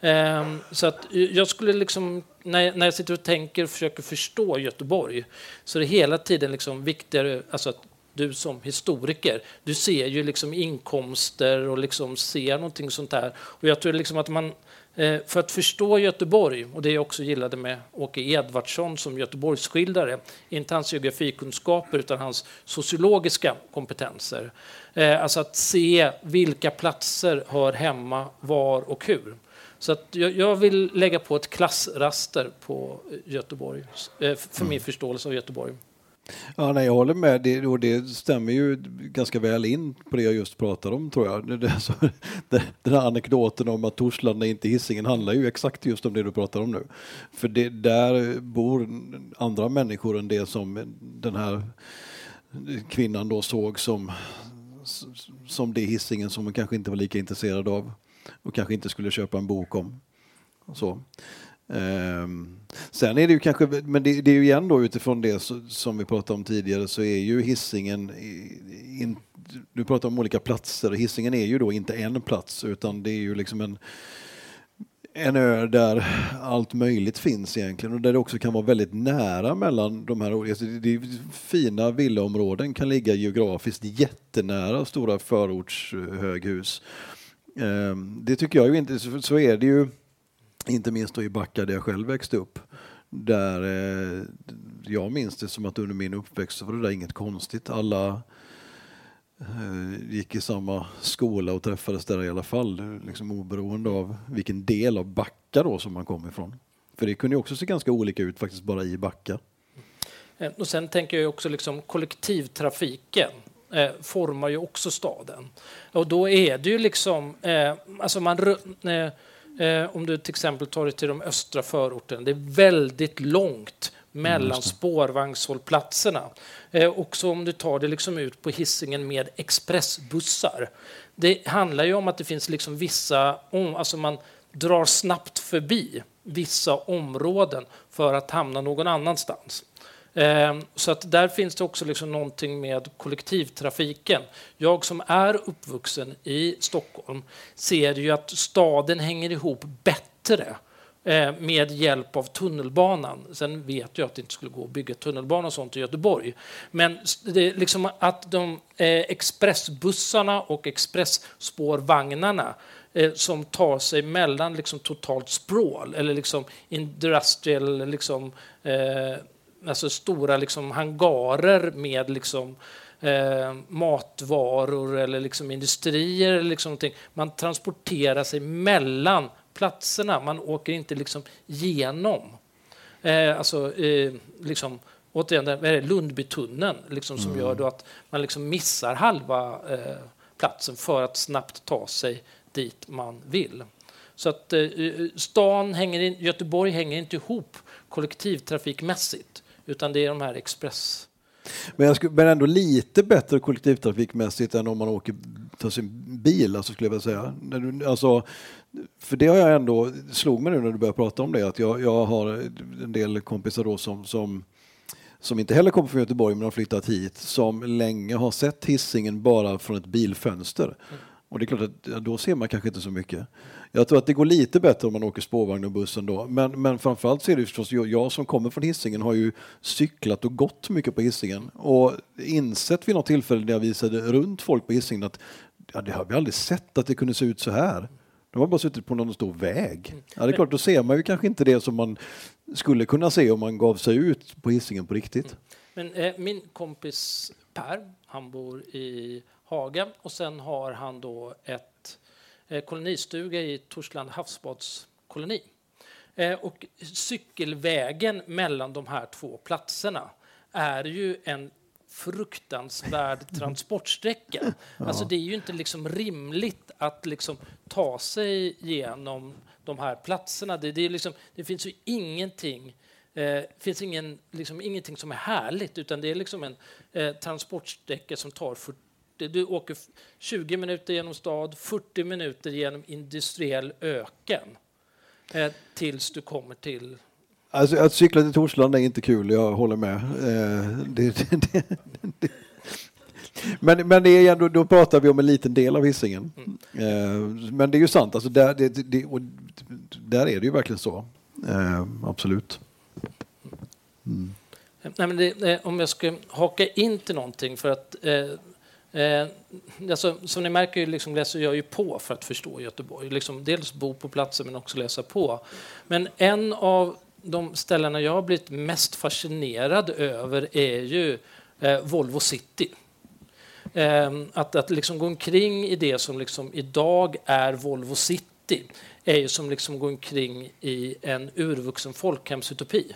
Eh, så att jag skulle liksom, när jag sitter och tänker och försöker förstå Göteborg så är det hela tiden liksom viktigare alltså att du som historiker, du ser ju liksom inkomster och liksom ser någonting sånt där. Och jag tror liksom att man för att förstå Göteborg, och det jag också gillade med Åke Edvardsson som Göteborgsskildare, inte hans geografikunskaper utan hans sociologiska kompetenser. Eh, alltså att se vilka platser hör hemma, var och hur. Så att jag vill lägga på ett klassraster på Göteborg, eh, för min mm. förståelse av Göteborg. Ja, nej, jag håller med det, och det stämmer ju ganska väl in på det jag just pratade om tror jag. Det, alltså, det, den här anekdoten om att Torslanda inte Hisingen handlar ju exakt just om det du pratar om nu. För det, där bor andra människor än det som den här kvinnan då såg som, som det Hisingen som hon kanske inte var lika intresserad av och kanske inte skulle köpa en bok om. Så. Um, sen är det ju kanske, men det, det, är ju igen då utifrån det som vi pratade om tidigare så är ju hissingen in, du pratar om olika platser och hissingen är ju då inte en plats utan det är ju liksom en en ö där allt möjligt finns egentligen och där det också kan vara väldigt nära mellan de här alltså Det fina villaområden kan ligga geografiskt jättenära stora förortshöghus. Um, det tycker jag ju inte, så är det ju inte minst då i Backa där jag själv växte upp. Där eh, jag minns det som att under min uppväxt så var det där inget konstigt. Alla eh, gick i samma skola och träffades där i alla fall, liksom oberoende av vilken del av Backa då som man kom ifrån. För det kunde ju också se ganska olika ut faktiskt bara i Backa. Eh, och sen tänker jag också liksom kollektivtrafiken eh, formar ju också staden. Och då är det ju liksom, eh, alltså man eh, Eh, om du till exempel tar dig till de östra förorterna. Det är väldigt långt mellan mm, spårvagnshållplatserna. Eh, också om du tar det liksom ut på hissingen med expressbussar. Det handlar ju om att det finns liksom vissa, alltså man drar snabbt förbi vissa områden för att hamna någon annanstans. Ehm, så att där finns det också liksom någonting med kollektivtrafiken. Jag som är uppvuxen i Stockholm ser ju att staden hänger ihop bättre eh, med hjälp av tunnelbanan. Sen vet jag att det inte skulle gå att bygga tunnelbana och sånt i Göteborg. Men det är liksom att de eh, expressbussarna och expressspårvagnarna eh, som tar sig mellan liksom totalt språl eller liksom industrial liksom, eh, alltså stora liksom hangarer med liksom, eh, matvaror eller liksom industrier. Eller liksom någonting. Man transporterar sig mellan platserna, man åker inte liksom genom. Eh, alltså, eh, liksom, återigen, vad är det, Lundbytunneln liksom, som mm. gör då att man liksom missar halva eh, platsen för att snabbt ta sig dit man vill. Så att eh, stan hänger in, Göteborg hänger inte ihop kollektivtrafikmässigt. Utan det är de här express... Men, jag skulle, men ändå lite bättre kollektivtrafikmässigt än om man åker tar sin bil, alltså skulle jag säga. Alltså, för det har jag ändå, slog mig nu när du började prata om det, att jag, jag har en del kompisar då som, som som inte heller kommer från Göteborg men har flyttat hit, som länge har sett hissingen bara från ett bilfönster. Mm Och det är klart att då ser man kanske inte så mycket. Jag tror att det går lite bättre om man åker spårvagn och bussen då. Men, men framförallt så är det förstås jag, jag som kommer från Hisingen har ju cyklat och gått mycket på Hisingen och insett vid något tillfälle när jag visade runt folk på Hisingen att ja, det har vi aldrig sett att det kunde se ut så här. De har bara suttit på någon stor väg. Ja, det är klart, då ser man ju kanske inte det som man skulle kunna se om man gav sig ut på Hisingen på riktigt. Men eh, min kompis Per, han bor i Haga och sen har han då ett eh, kolonistuga i Torsland havsbadskoloni. Eh, och cykelvägen mellan de här två platserna är ju en fruktansvärd transportsträcka. Alltså det är ju inte liksom rimligt att liksom ta sig genom de här platserna. Det, det, är liksom, det finns ju ingenting eh, finns ingen, liksom, ingenting som är härligt utan det är liksom en eh, transportsträcka som tar 40 du åker 20 minuter genom stad, 40 minuter genom industriell öken eh, tills du kommer till Alltså att cykla till Torslanda är inte kul, jag håller med. Eh, det, det, det, men, men det är ändå, då pratar vi om en liten del av Hisingen. Mm. Eh, men det är ju sant, alltså där, där är det ju verkligen så. Eh, absolut. Mm. Nej, det, om jag ska haka in till någonting för att eh, alltså, som ni märker liksom läser jag ju på för att förstå Göteborg. Liksom dels bo på platsen men också läsa på. Men en av de ställena jag har blivit mest fascinerad över är ju eh, Volvo City. Eh, att att liksom gå omkring i det som liksom idag är Volvo City är ju som liksom gå omkring i en urvuxen folkhemsutopi.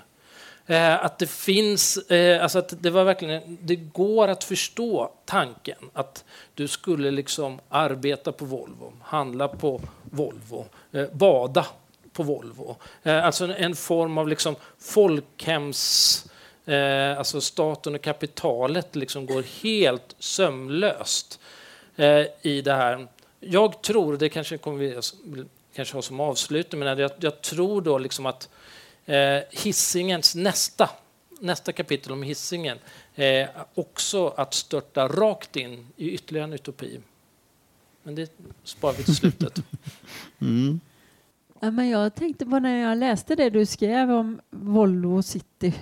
Eh, att det finns, eh, alltså att det var verkligen, det går att förstå tanken att du skulle liksom arbeta på Volvo, handla på Volvo, eh, bada på Volvo. Eh, alltså en en, form av liksom folkhems... Eh, alltså staten och kapitalet liksom går helt sömlöst eh, i det här. Jag tror, det kanske kommer vi alltså, kanske ha som avslutning, men jag, jag tror då liksom att eh, Hissingens nästa, nästa kapitel om Hissingen är också att störta rakt in i ytterligare en utopi. Men det sparar vi till slutet. Mm. Ja, men jag tänkte på när jag läste det du skrev om Volvo City.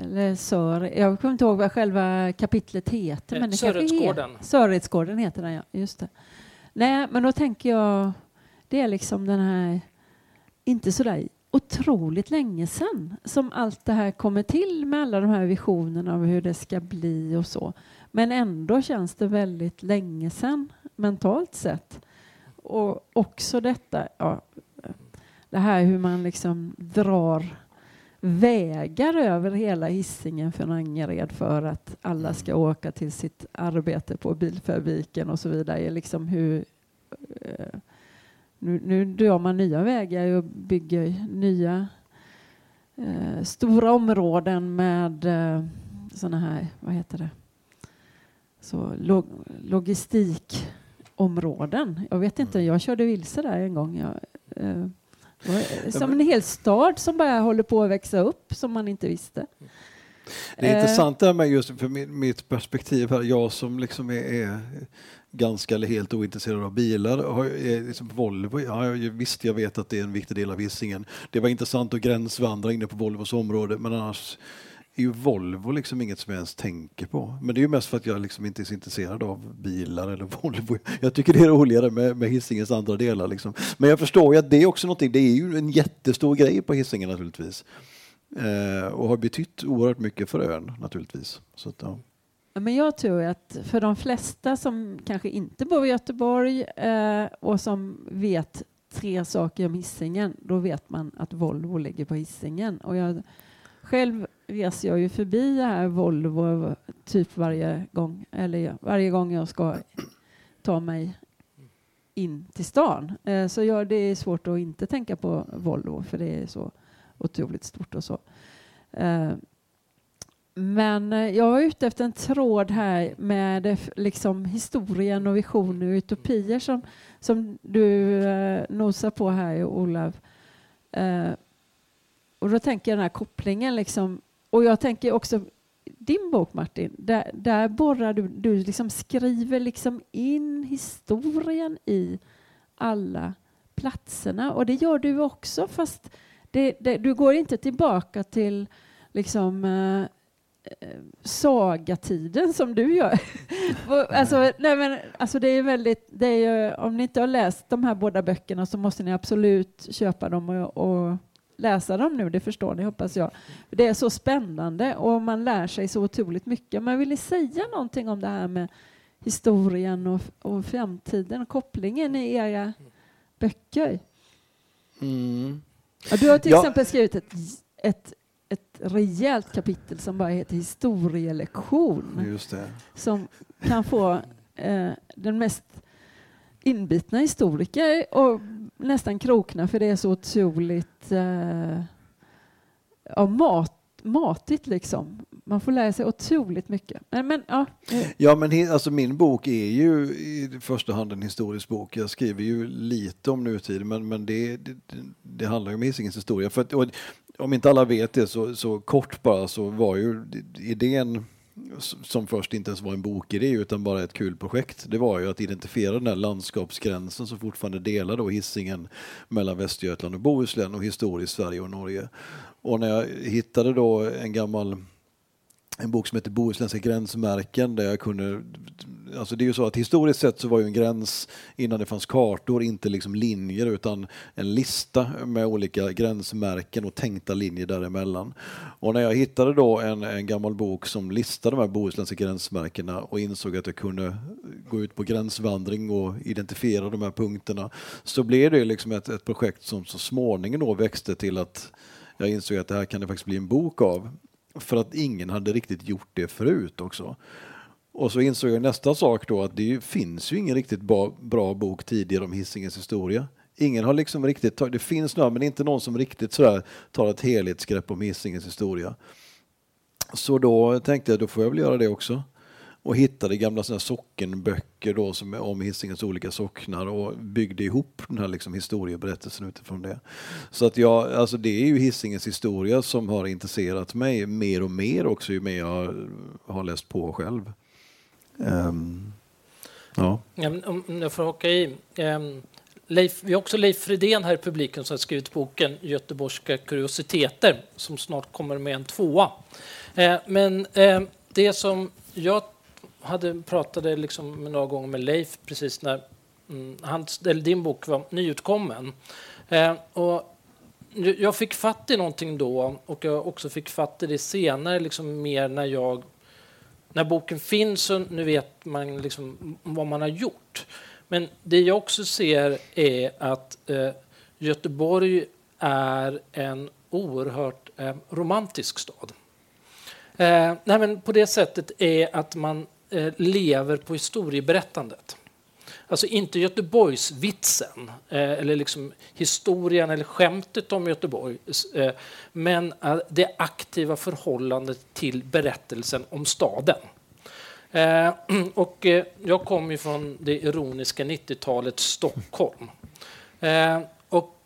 Eller Sör, jag kommer inte ihåg vad själva kapitlet heter. Men det Söretsgården. Söretsgården heter den, ja. Just det. Nej, men då tänker jag, det är liksom den här, inte så där otroligt länge sedan som allt det här kommer till med alla de här visionerna av hur det ska bli och så. Men ändå känns det väldigt länge sedan mentalt sett. Och också detta, ja, det här hur man liksom drar vägar över hela hissingen från Angered för att alla ska åka till sitt arbete på bilfabriken och så vidare. Liksom hur, eh, nu, nu drar man nya vägar och bygger nya eh, stora områden med eh, sådana här, vad heter det, så log, logistikområden. Jag vet inte, jag körde vilse där en gång. Jag, eh, som en hel stad som bara håller på att växa upp som man inte visste. Det är intressant det här med just för mitt perspektiv här, jag som liksom är, är ganska eller helt ointresserad av bilar. Har, eh, liksom Volvo, ja, visst jag vet att det är en viktig del av Hisingen. Det var intressant att gränsvandra inne på Volvos område men annars är ju Volvo liksom inget som jag ens tänker på. Men det är ju mest för att jag liksom inte är så intresserad av bilar eller Volvo. Jag tycker det är roligare med, med Hisingens andra delar. Liksom. Men jag förstår ju att det är också någonting, det är ju en jättestor grej på Hisingen naturligtvis. Eh, och har betytt oerhört mycket för ön naturligtvis. Så att, ja. Men jag tror att för de flesta som kanske inte bor i Göteborg eh, och som vet tre saker om Hisingen, då vet man att Volvo ligger på Hisingen. Och jag själv reser jag ju förbi det här Volvo typ varje gång, eller varje gång jag ska ta mig in till stan. Eh, så jag, det är svårt att inte tänka på Volvo för det är så otroligt stort och så. Eh, men eh, jag var ute efter en tråd här med eh, liksom historien och visioner och utopier som, som du eh, nosar på här, Olav. Och då tänker jag den här kopplingen liksom och jag tänker också din bok Martin, där, där borrar du, du liksom skriver liksom in historien i alla platserna och det gör du också fast det, det, du går inte tillbaka till liksom eh sagatiden som du gör. alltså, nej men, alltså det är väldigt, det är ju, om ni inte har läst de här båda böckerna så måste ni absolut köpa dem och, och läsa dem nu, det förstår ni hoppas jag. Det är så spännande och man lär sig så otroligt mycket. Men vill ni säga någonting om det här med historien och, och framtiden, kopplingen i era böcker? Mm. Ja, du har till Ja. exempel skrivit ett, ett, ett rejält kapitel som bara heter historielektion Just det. som kan få eh, den mest inbitna historiker och nästan krokna för det är så otroligt eh, ja, mat, matigt liksom. Man får lära sig otroligt mycket. Men, men ja, Ja, men alltså min bok är ju i första hand en historisk bok. Jag skriver ju lite om nutid, men, men det, det, det handlar ju om Hisingens historia. För att, och, om inte alla vet det, så, så kort bara, så var ju idén som först inte ens var en bokidé utan bara ett kul projekt. Det var ju att identifiera den här landskapsgränsen som fortfarande delar då Hisingen mellan Västergötland och Bohuslän och historiskt Sverige och Norge. Och när jag hittade då en gammal en bok som heter Bohuslänska gränsmärken där jag kunde Alltså det är ju så att historiskt sett så var ju en gräns innan det fanns kartor inte liksom linjer utan en lista med olika gränsmärken och tänkta linjer däremellan. Och när jag hittade då en, en gammal bok som listade de här bohuslänska gränsmärkena och insåg att jag kunde gå ut på gränsvandring och identifiera de här punkterna så blev det liksom ett, ett projekt som så småningom då växte till att jag insåg att det här kan det faktiskt bli en bok av. För att ingen hade riktigt gjort det förut också. Och så insåg jag nästa sak då att det ju- finns ju ingen riktigt bra, bra bok tidigare om Hisingens historia. Ingen har liksom riktigt tagit, det finns några men inte någon som riktigt sådär tar ett helhetsgrepp om Hisingens historia. Så då tänkte jag då får jag väl göra det också. Och hittade gamla såna sockenböcker då som är om Hisingens olika socknar och byggde ihop den här liksom historieberättelsen utifrån det. Så att jag, alltså det är ju Hisingens historia som har intresserat mig mer och mer också ju mer jag har läst på själv. Um, ja. Om jag får haka i. Um, Leif, vi har också Leif Fridén här i publiken som har skrivit boken Göteborgska kuriositeter som snart kommer med en tvåa. Uh, Men uh, det som jag hade pratade liksom några gånger med Leif precis när mm, hans, eller din bok var nyutkommen. Eh, Och jag fick fatt i någonting då och jag också fick fatt i det senare, liksom mer när jag när boken finns och nu vet man liksom vad man har gjort. Men det jag också ser är att eh, Göteborg är en oerhört eh, romantisk stad. Eh, nej, men på det sättet är att man Eh, lever på historieberättandet. Alltså inte Göteborgsvitsen, eh, eller liksom historien eller skämtet om Göteborg, eh, men eh, det aktiva förhållandet till berättelsen om staden. Eh, och eh, jag kommer från det ironiska 90-talets Stockholm. Eh,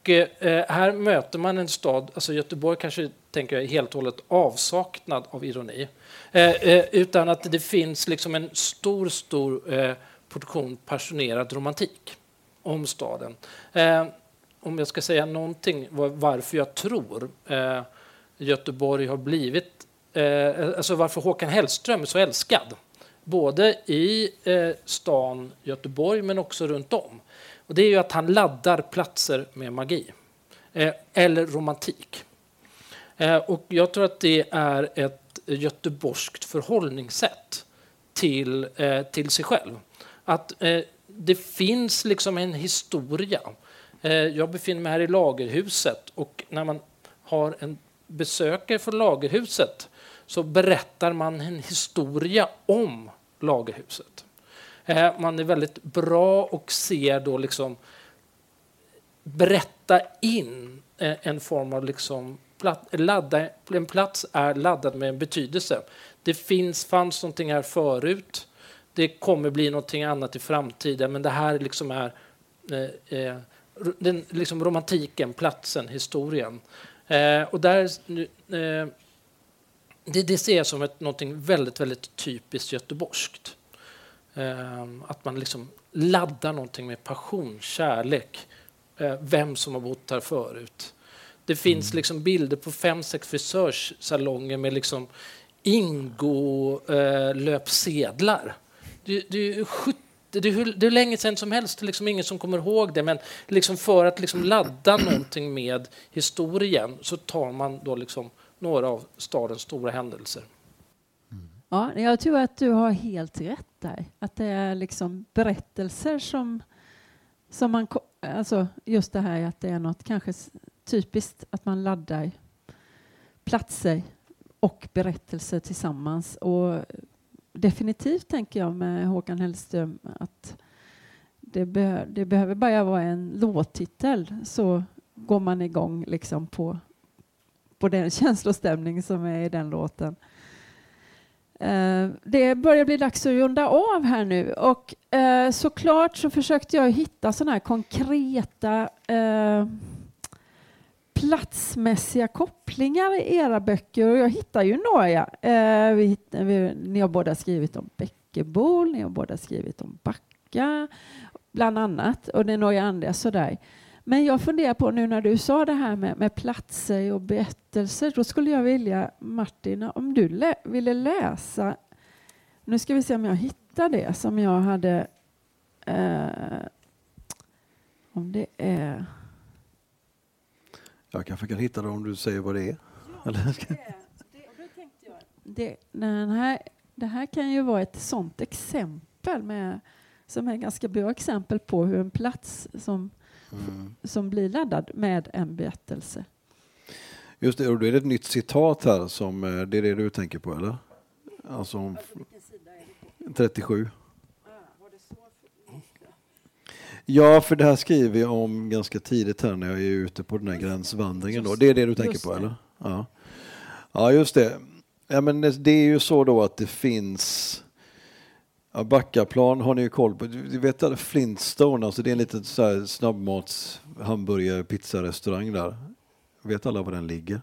och eh, här möter man en stad, alltså Göteborg kanske tänker jag är helt och hållet avsaknad av ironi. Eh, eh, utan att det finns liksom en stor, stor eh, portion passionerad romantik om staden. Eh, om jag ska säga någonting var, varför jag tror eh, Göteborg har blivit, alltså varför Håkan Hellström är så älskad. Både i stan Göteborg men också runt om. Och det är ju att han laddar platser med magi. Eh, eller romantik. Eh, och jag tror att det är ett göteborgskt förhållningssätt till, eh, till sig själv. Att eh, det finns liksom en historia. Eh, jag befinner mig här i Lagerhuset och när man har en besökare från Lagerhuset så berättar man en historia om Lagerhuset. Eh, man är väldigt bra och ser då liksom berätta in eh, en form av liksom ladda, en plats är laddad med en betydelse. Det finns, fanns någonting här förut. Det kommer bli någonting annat i framtiden, men det här liksom är eh, eh, den, liksom romantiken, platsen, historien. Eh, och där, eh, det, det ser jag som ett, någonting väldigt, väldigt typiskt göteborgskt. Ehm, att man liksom laddar någonting med passion, kärlek, eh, vem som har bott här förut. Det finns liksom bilder på fem, sex frisörsalonger med liksom Ingo-löpsedlar. Det, det, 70 det, är hur, det är länge sedan som helst, det är liksom ingen som kommer ihåg det. Men liksom för att liksom ladda någonting med historien så tar man då liksom några av stadens stora händelser. Ja, jag tror att du har helt rätt där. Att det är liksom berättelser som, som man... Alltså just det här att det är något kanske typiskt att man laddar platser och berättelser tillsammans. Och definitivt tänker jag med Håkan Hellström att det, be det behöver bara vara en låttitel så går man igång liksom på, på den känslostämning som är i den låten. Eh, det börjar bli dags att runda av här nu och uh, såklart så försökte jag hitta sådana här konkreta eh, platsmässiga kopplingar i era böcker och jag hittar ju några. Eh, vi, vi, ni har båda skrivit om Bäckebol, ni har båda skrivit om Backa, bland annat, och det är några andra sådär. Men jag funderar på nu när du sa det här med, med platser och berättelser, då skulle jag vilja Martin, om du lä ville läsa, nu ska vi se om jag hittar det som jag hade, eh, om det är jag kanske kan hitta det om du säger vad det är. Ja, det, det, det, den här, det här kan ju vara ett sånt exempel med, som är ett ganska bra exempel på hur en plats som, mm. som blir laddad med en berättelse. Just det, och då är det ett nytt citat här som eh, det är det du tänker på eller? Alltså om 37. Ja, för det här skriver jag om ganska tidigt här när jag är ute på den här gränsvandringen. Då. Det är det du tänker på, eller? Ja. ja, just det. Ja, men det är ju så då att det finns Ja, Backaplan har ni ju koll på. Du vet att Flintstone, alltså det är en liten så här snabbmats hamburgare pizzarestaurang där. Vet alla var den ligger?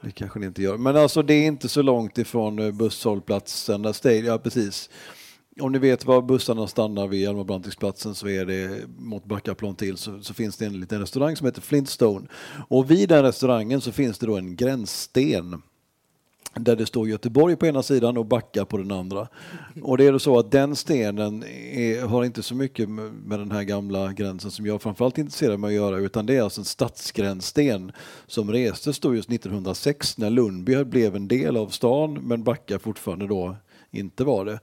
Det kanske ni inte gör. Men alltså det är inte så långt ifrån eh, busshållplatsen, där Stadium, ja precis om ni vet var bussarna stannar vid Hjalmar så är det mot Backaplan till så, så, finns det en liten restaurang som heter Flintstone. Och vid den restaurangen så finns det då en gränssten där det står Göteborg på ena sidan och Backa på den andra. Och det är så att den stenen är, har inte så mycket med den här gamla gränsen som jag framförallt är intresserad med att göra utan det är alltså en stadsgränssten som restes då just 1906 när Lundby blev en del av stan men Backa fortfarande då inte var det.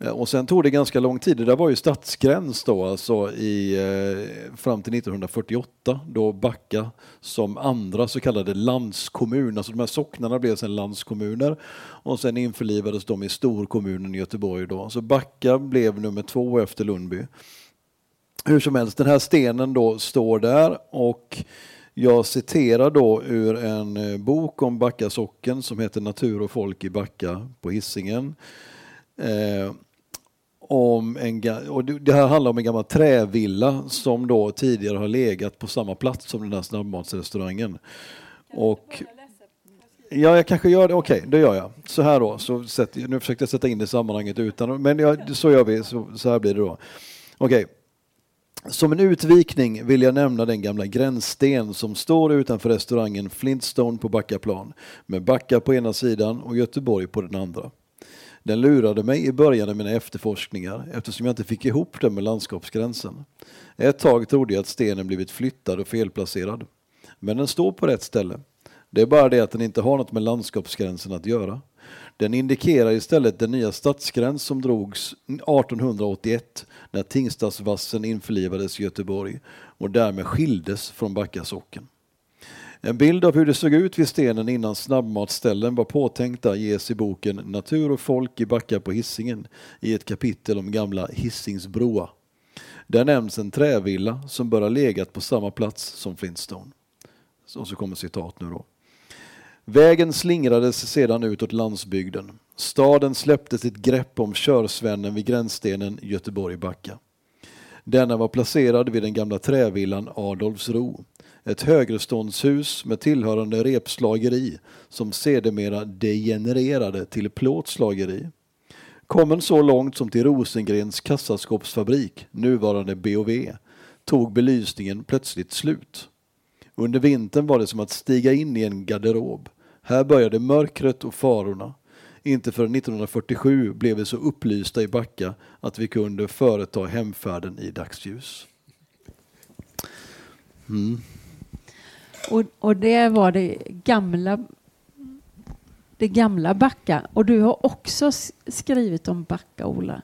Eh, och sen tog det ganska lång tid. Det där var ju stadsgräns då, alltså i, eh, fram till 1948 då Backa som andra så kallade landskommun, alltså de här socknarna blev sen landskommuner och sen införlivades de i storkommunen Göteborg då. Så Backa blev nummer två efter Lundby. Hur som helst, den här stenen då står där och jag citerar då ur en eh, bok om Backa socken som heter Natur och folk i Backa på Hisingen. Eh, om en, och det här handlar om en gammal trävilla som då tidigare har legat på samma plats som den här snabbmatsrestaurangen. Och Ja, jag kanske gör det. Okej, okay, det gör jag. Så här då. Så sätt, nu försökte jag sätta in det i sammanhanget utan, men jag, så gör vi. Så, så här blir det då. Okej. Okay. Som en utvikning vill jag nämna den gamla gränssten som står utanför restaurangen Flintstone på Backaplan med Backa på ena sidan och Göteborg på den andra. Den lurade mig i början av mina efterforskningar eftersom jag inte fick ihop den med landskapsgränsen. Ett tag trodde jag att stenen blivit flyttad och felplacerad. Men den står på rätt ställe. Det är bara det att den inte har något med landskapsgränsen att göra. Den indikerar istället den nya stadsgräns som drogs 1881 när Tingstadsvassen införlivades i Göteborg och därmed skildes från Backa socken. En bild av hur det såg ut vid stenen innan snabbmatsställen var påtänkta ges i boken Natur och folk i Backa på Hissingen i ett kapitel om gamla Hisingsbroa. Där nämns en trävilla som bör ha legat på samma plats som Flintstone. Och så kommer citat nu då. Vägen slingrades sedan utåt landsbygden. Staden släppte sitt grepp om körsvännen vid gränsstenen Göteborg-Backa. Denna var placerad vid den gamla trävillan Adolfsro ett högreståndshus med tillhörande repslageri som sedermera degenererade till plåtslageri. Kommen så långt som till Rosengrens kassaskåpsfabrik, nuvarande BOV, tog belysningen plötsligt slut. Under vintern var det som att stiga in i en garderob. Här började mörkret och farorna. Inte förrän 1947 blev vi så upplysta i Backa att vi kunde företa hemfärden i dagsljus. Mm. Och, och det var det gamla det gamla Backa. Och du har också skrivit om Backa, Ola.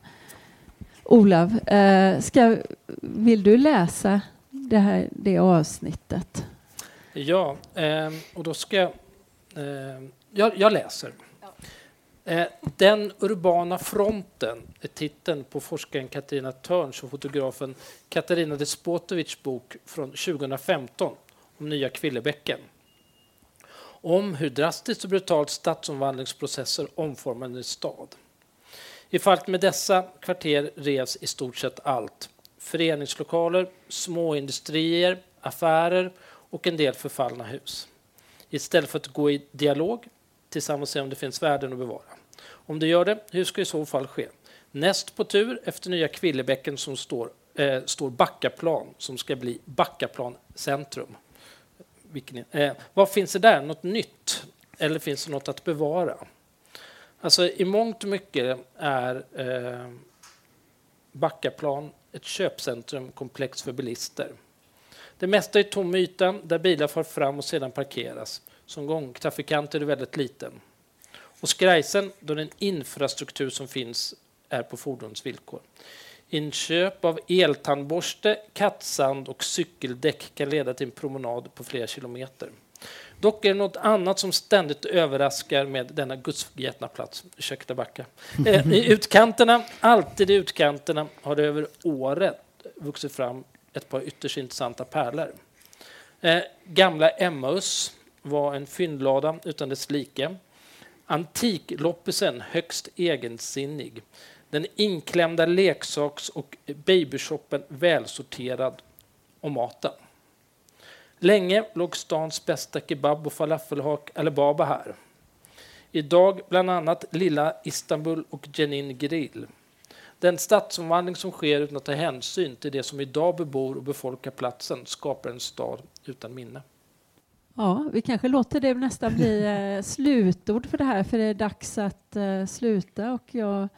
Olav, eh, ska, vill du läsa det, här, det avsnittet? Ja, eh, och då ska jag... Eh, jag, jag läser. Den urbana fronten är titeln på forskaren Katarina Törns och fotografen Katarina Despotovics bok från 2015 om nya Kvillebäcken. Om hur drastiskt och brutalt stadsomvandlingsprocesser omformar en stad. I fallet med dessa kvarter revs i stort sett allt. Föreningslokaler, småindustrier, affärer och en del förfallna hus. Istället för att gå i dialog tillsammans se om det finns värden att bevara. Om det gör det, hur ska i så fall ske? Näst på tur efter nya Kvillebäcken som står, eh, står Backaplan som ska bli Backaplan centrum. Vilken, eh, vad finns det där? Något nytt? Eller finns det något att bevara? Alltså i mångt och mycket är eh, Backaplan ett köpcentrumkomplex för bilister. Det mesta är tom yta där bilar far fram och sedan parkeras. Som gångtrafikant är det väldigt liten. Och skrajsen, då den infrastruktur som finns är på fordons villkor. Inköp av eltandborste, kattsand och cykeldäck kan leda till en promenad på flera kilometer. Dock är det något annat som ständigt överraskar med denna gudsförgätna plats. Ursäkta backa. Eh, I utkanterna, alltid i utkanterna, har det över året vuxit fram ett par ytterst intressanta pärlor. Eh, gamla Emmaus var en fyndlada utan dess like. Antikloppisen högst egensinnig. Den inklämda leksaks och babyshoppen välsorterad och maten. Länge låg stans bästa kebab och falafelhak Alibaba här. Idag bland annat lilla Istanbul och Jenin Grill. Den stadsomvandling som sker utan att ta hänsyn till det som idag bebor och befolkar platsen skapar en stad utan minne. Ja, vi kanske låter det nästan bli eh, slutord för det här, för det är dags att eh, sluta. Och jag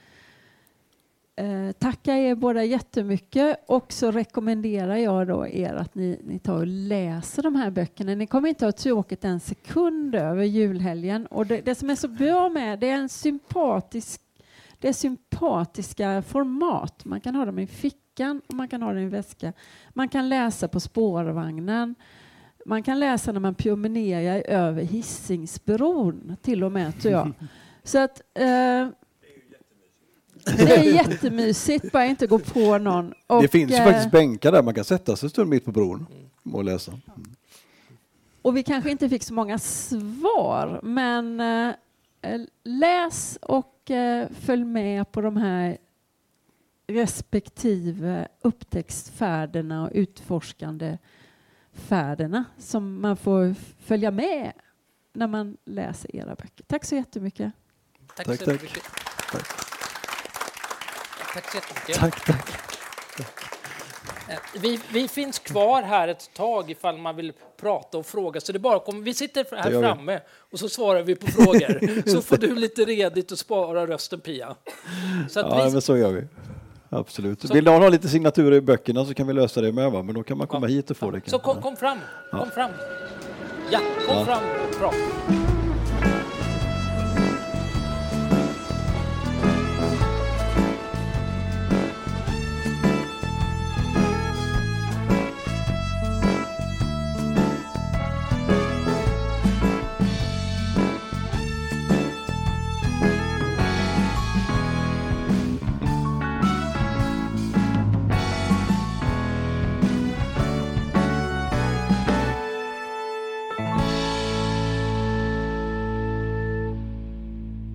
eh, tackar er båda jättemycket och så rekommenderar jag då er att ni, ni tar och läser de här böckerna. Ni kommer inte ha tråkigt en sekund över julhelgen. Och det, det som är så bra med det är en sympatisk det är sympatiska format. Man kan ha dem i fickan och man kan ha dem i en väska. Man kan läsa på spårvagnen. Man kan läsa när man promenerar över Hisingsbron till och med tror jag. Så att eh, det är jättemysigt, bara inte gå på någon. Och, det finns ju faktiskt bänkar där man kan sätta sig en stund mitt på bron och läsa. Mm. Och vi kanske inte fick så många svar, men eh, läs och eh, följ med på de här respektive upptäcktsfärderna och utforskande färderna som man får följa med när man läser era böcker. Tack så jättemycket. Tack, tack så tack. jättemycket. Tack. Tack så jättemycket. Tack, tack. Eh, Vi, vi finns kvar här ett tag ifall man vill prata och fråga. Så det bara kom, vi sitter här framme och så svarar vi på frågor. så får du lite redigt och spara rösten Pia. Så Ja, vi, men så gör vi. Absolut. Så- Vill någon ha lite signaturer i böckerna så kan vi lösa det med, va? men då kan man komma hit och få det. så kanske. kom, kom fram. Kom Ja. fram. Ja, kom Ja. fram. Bra.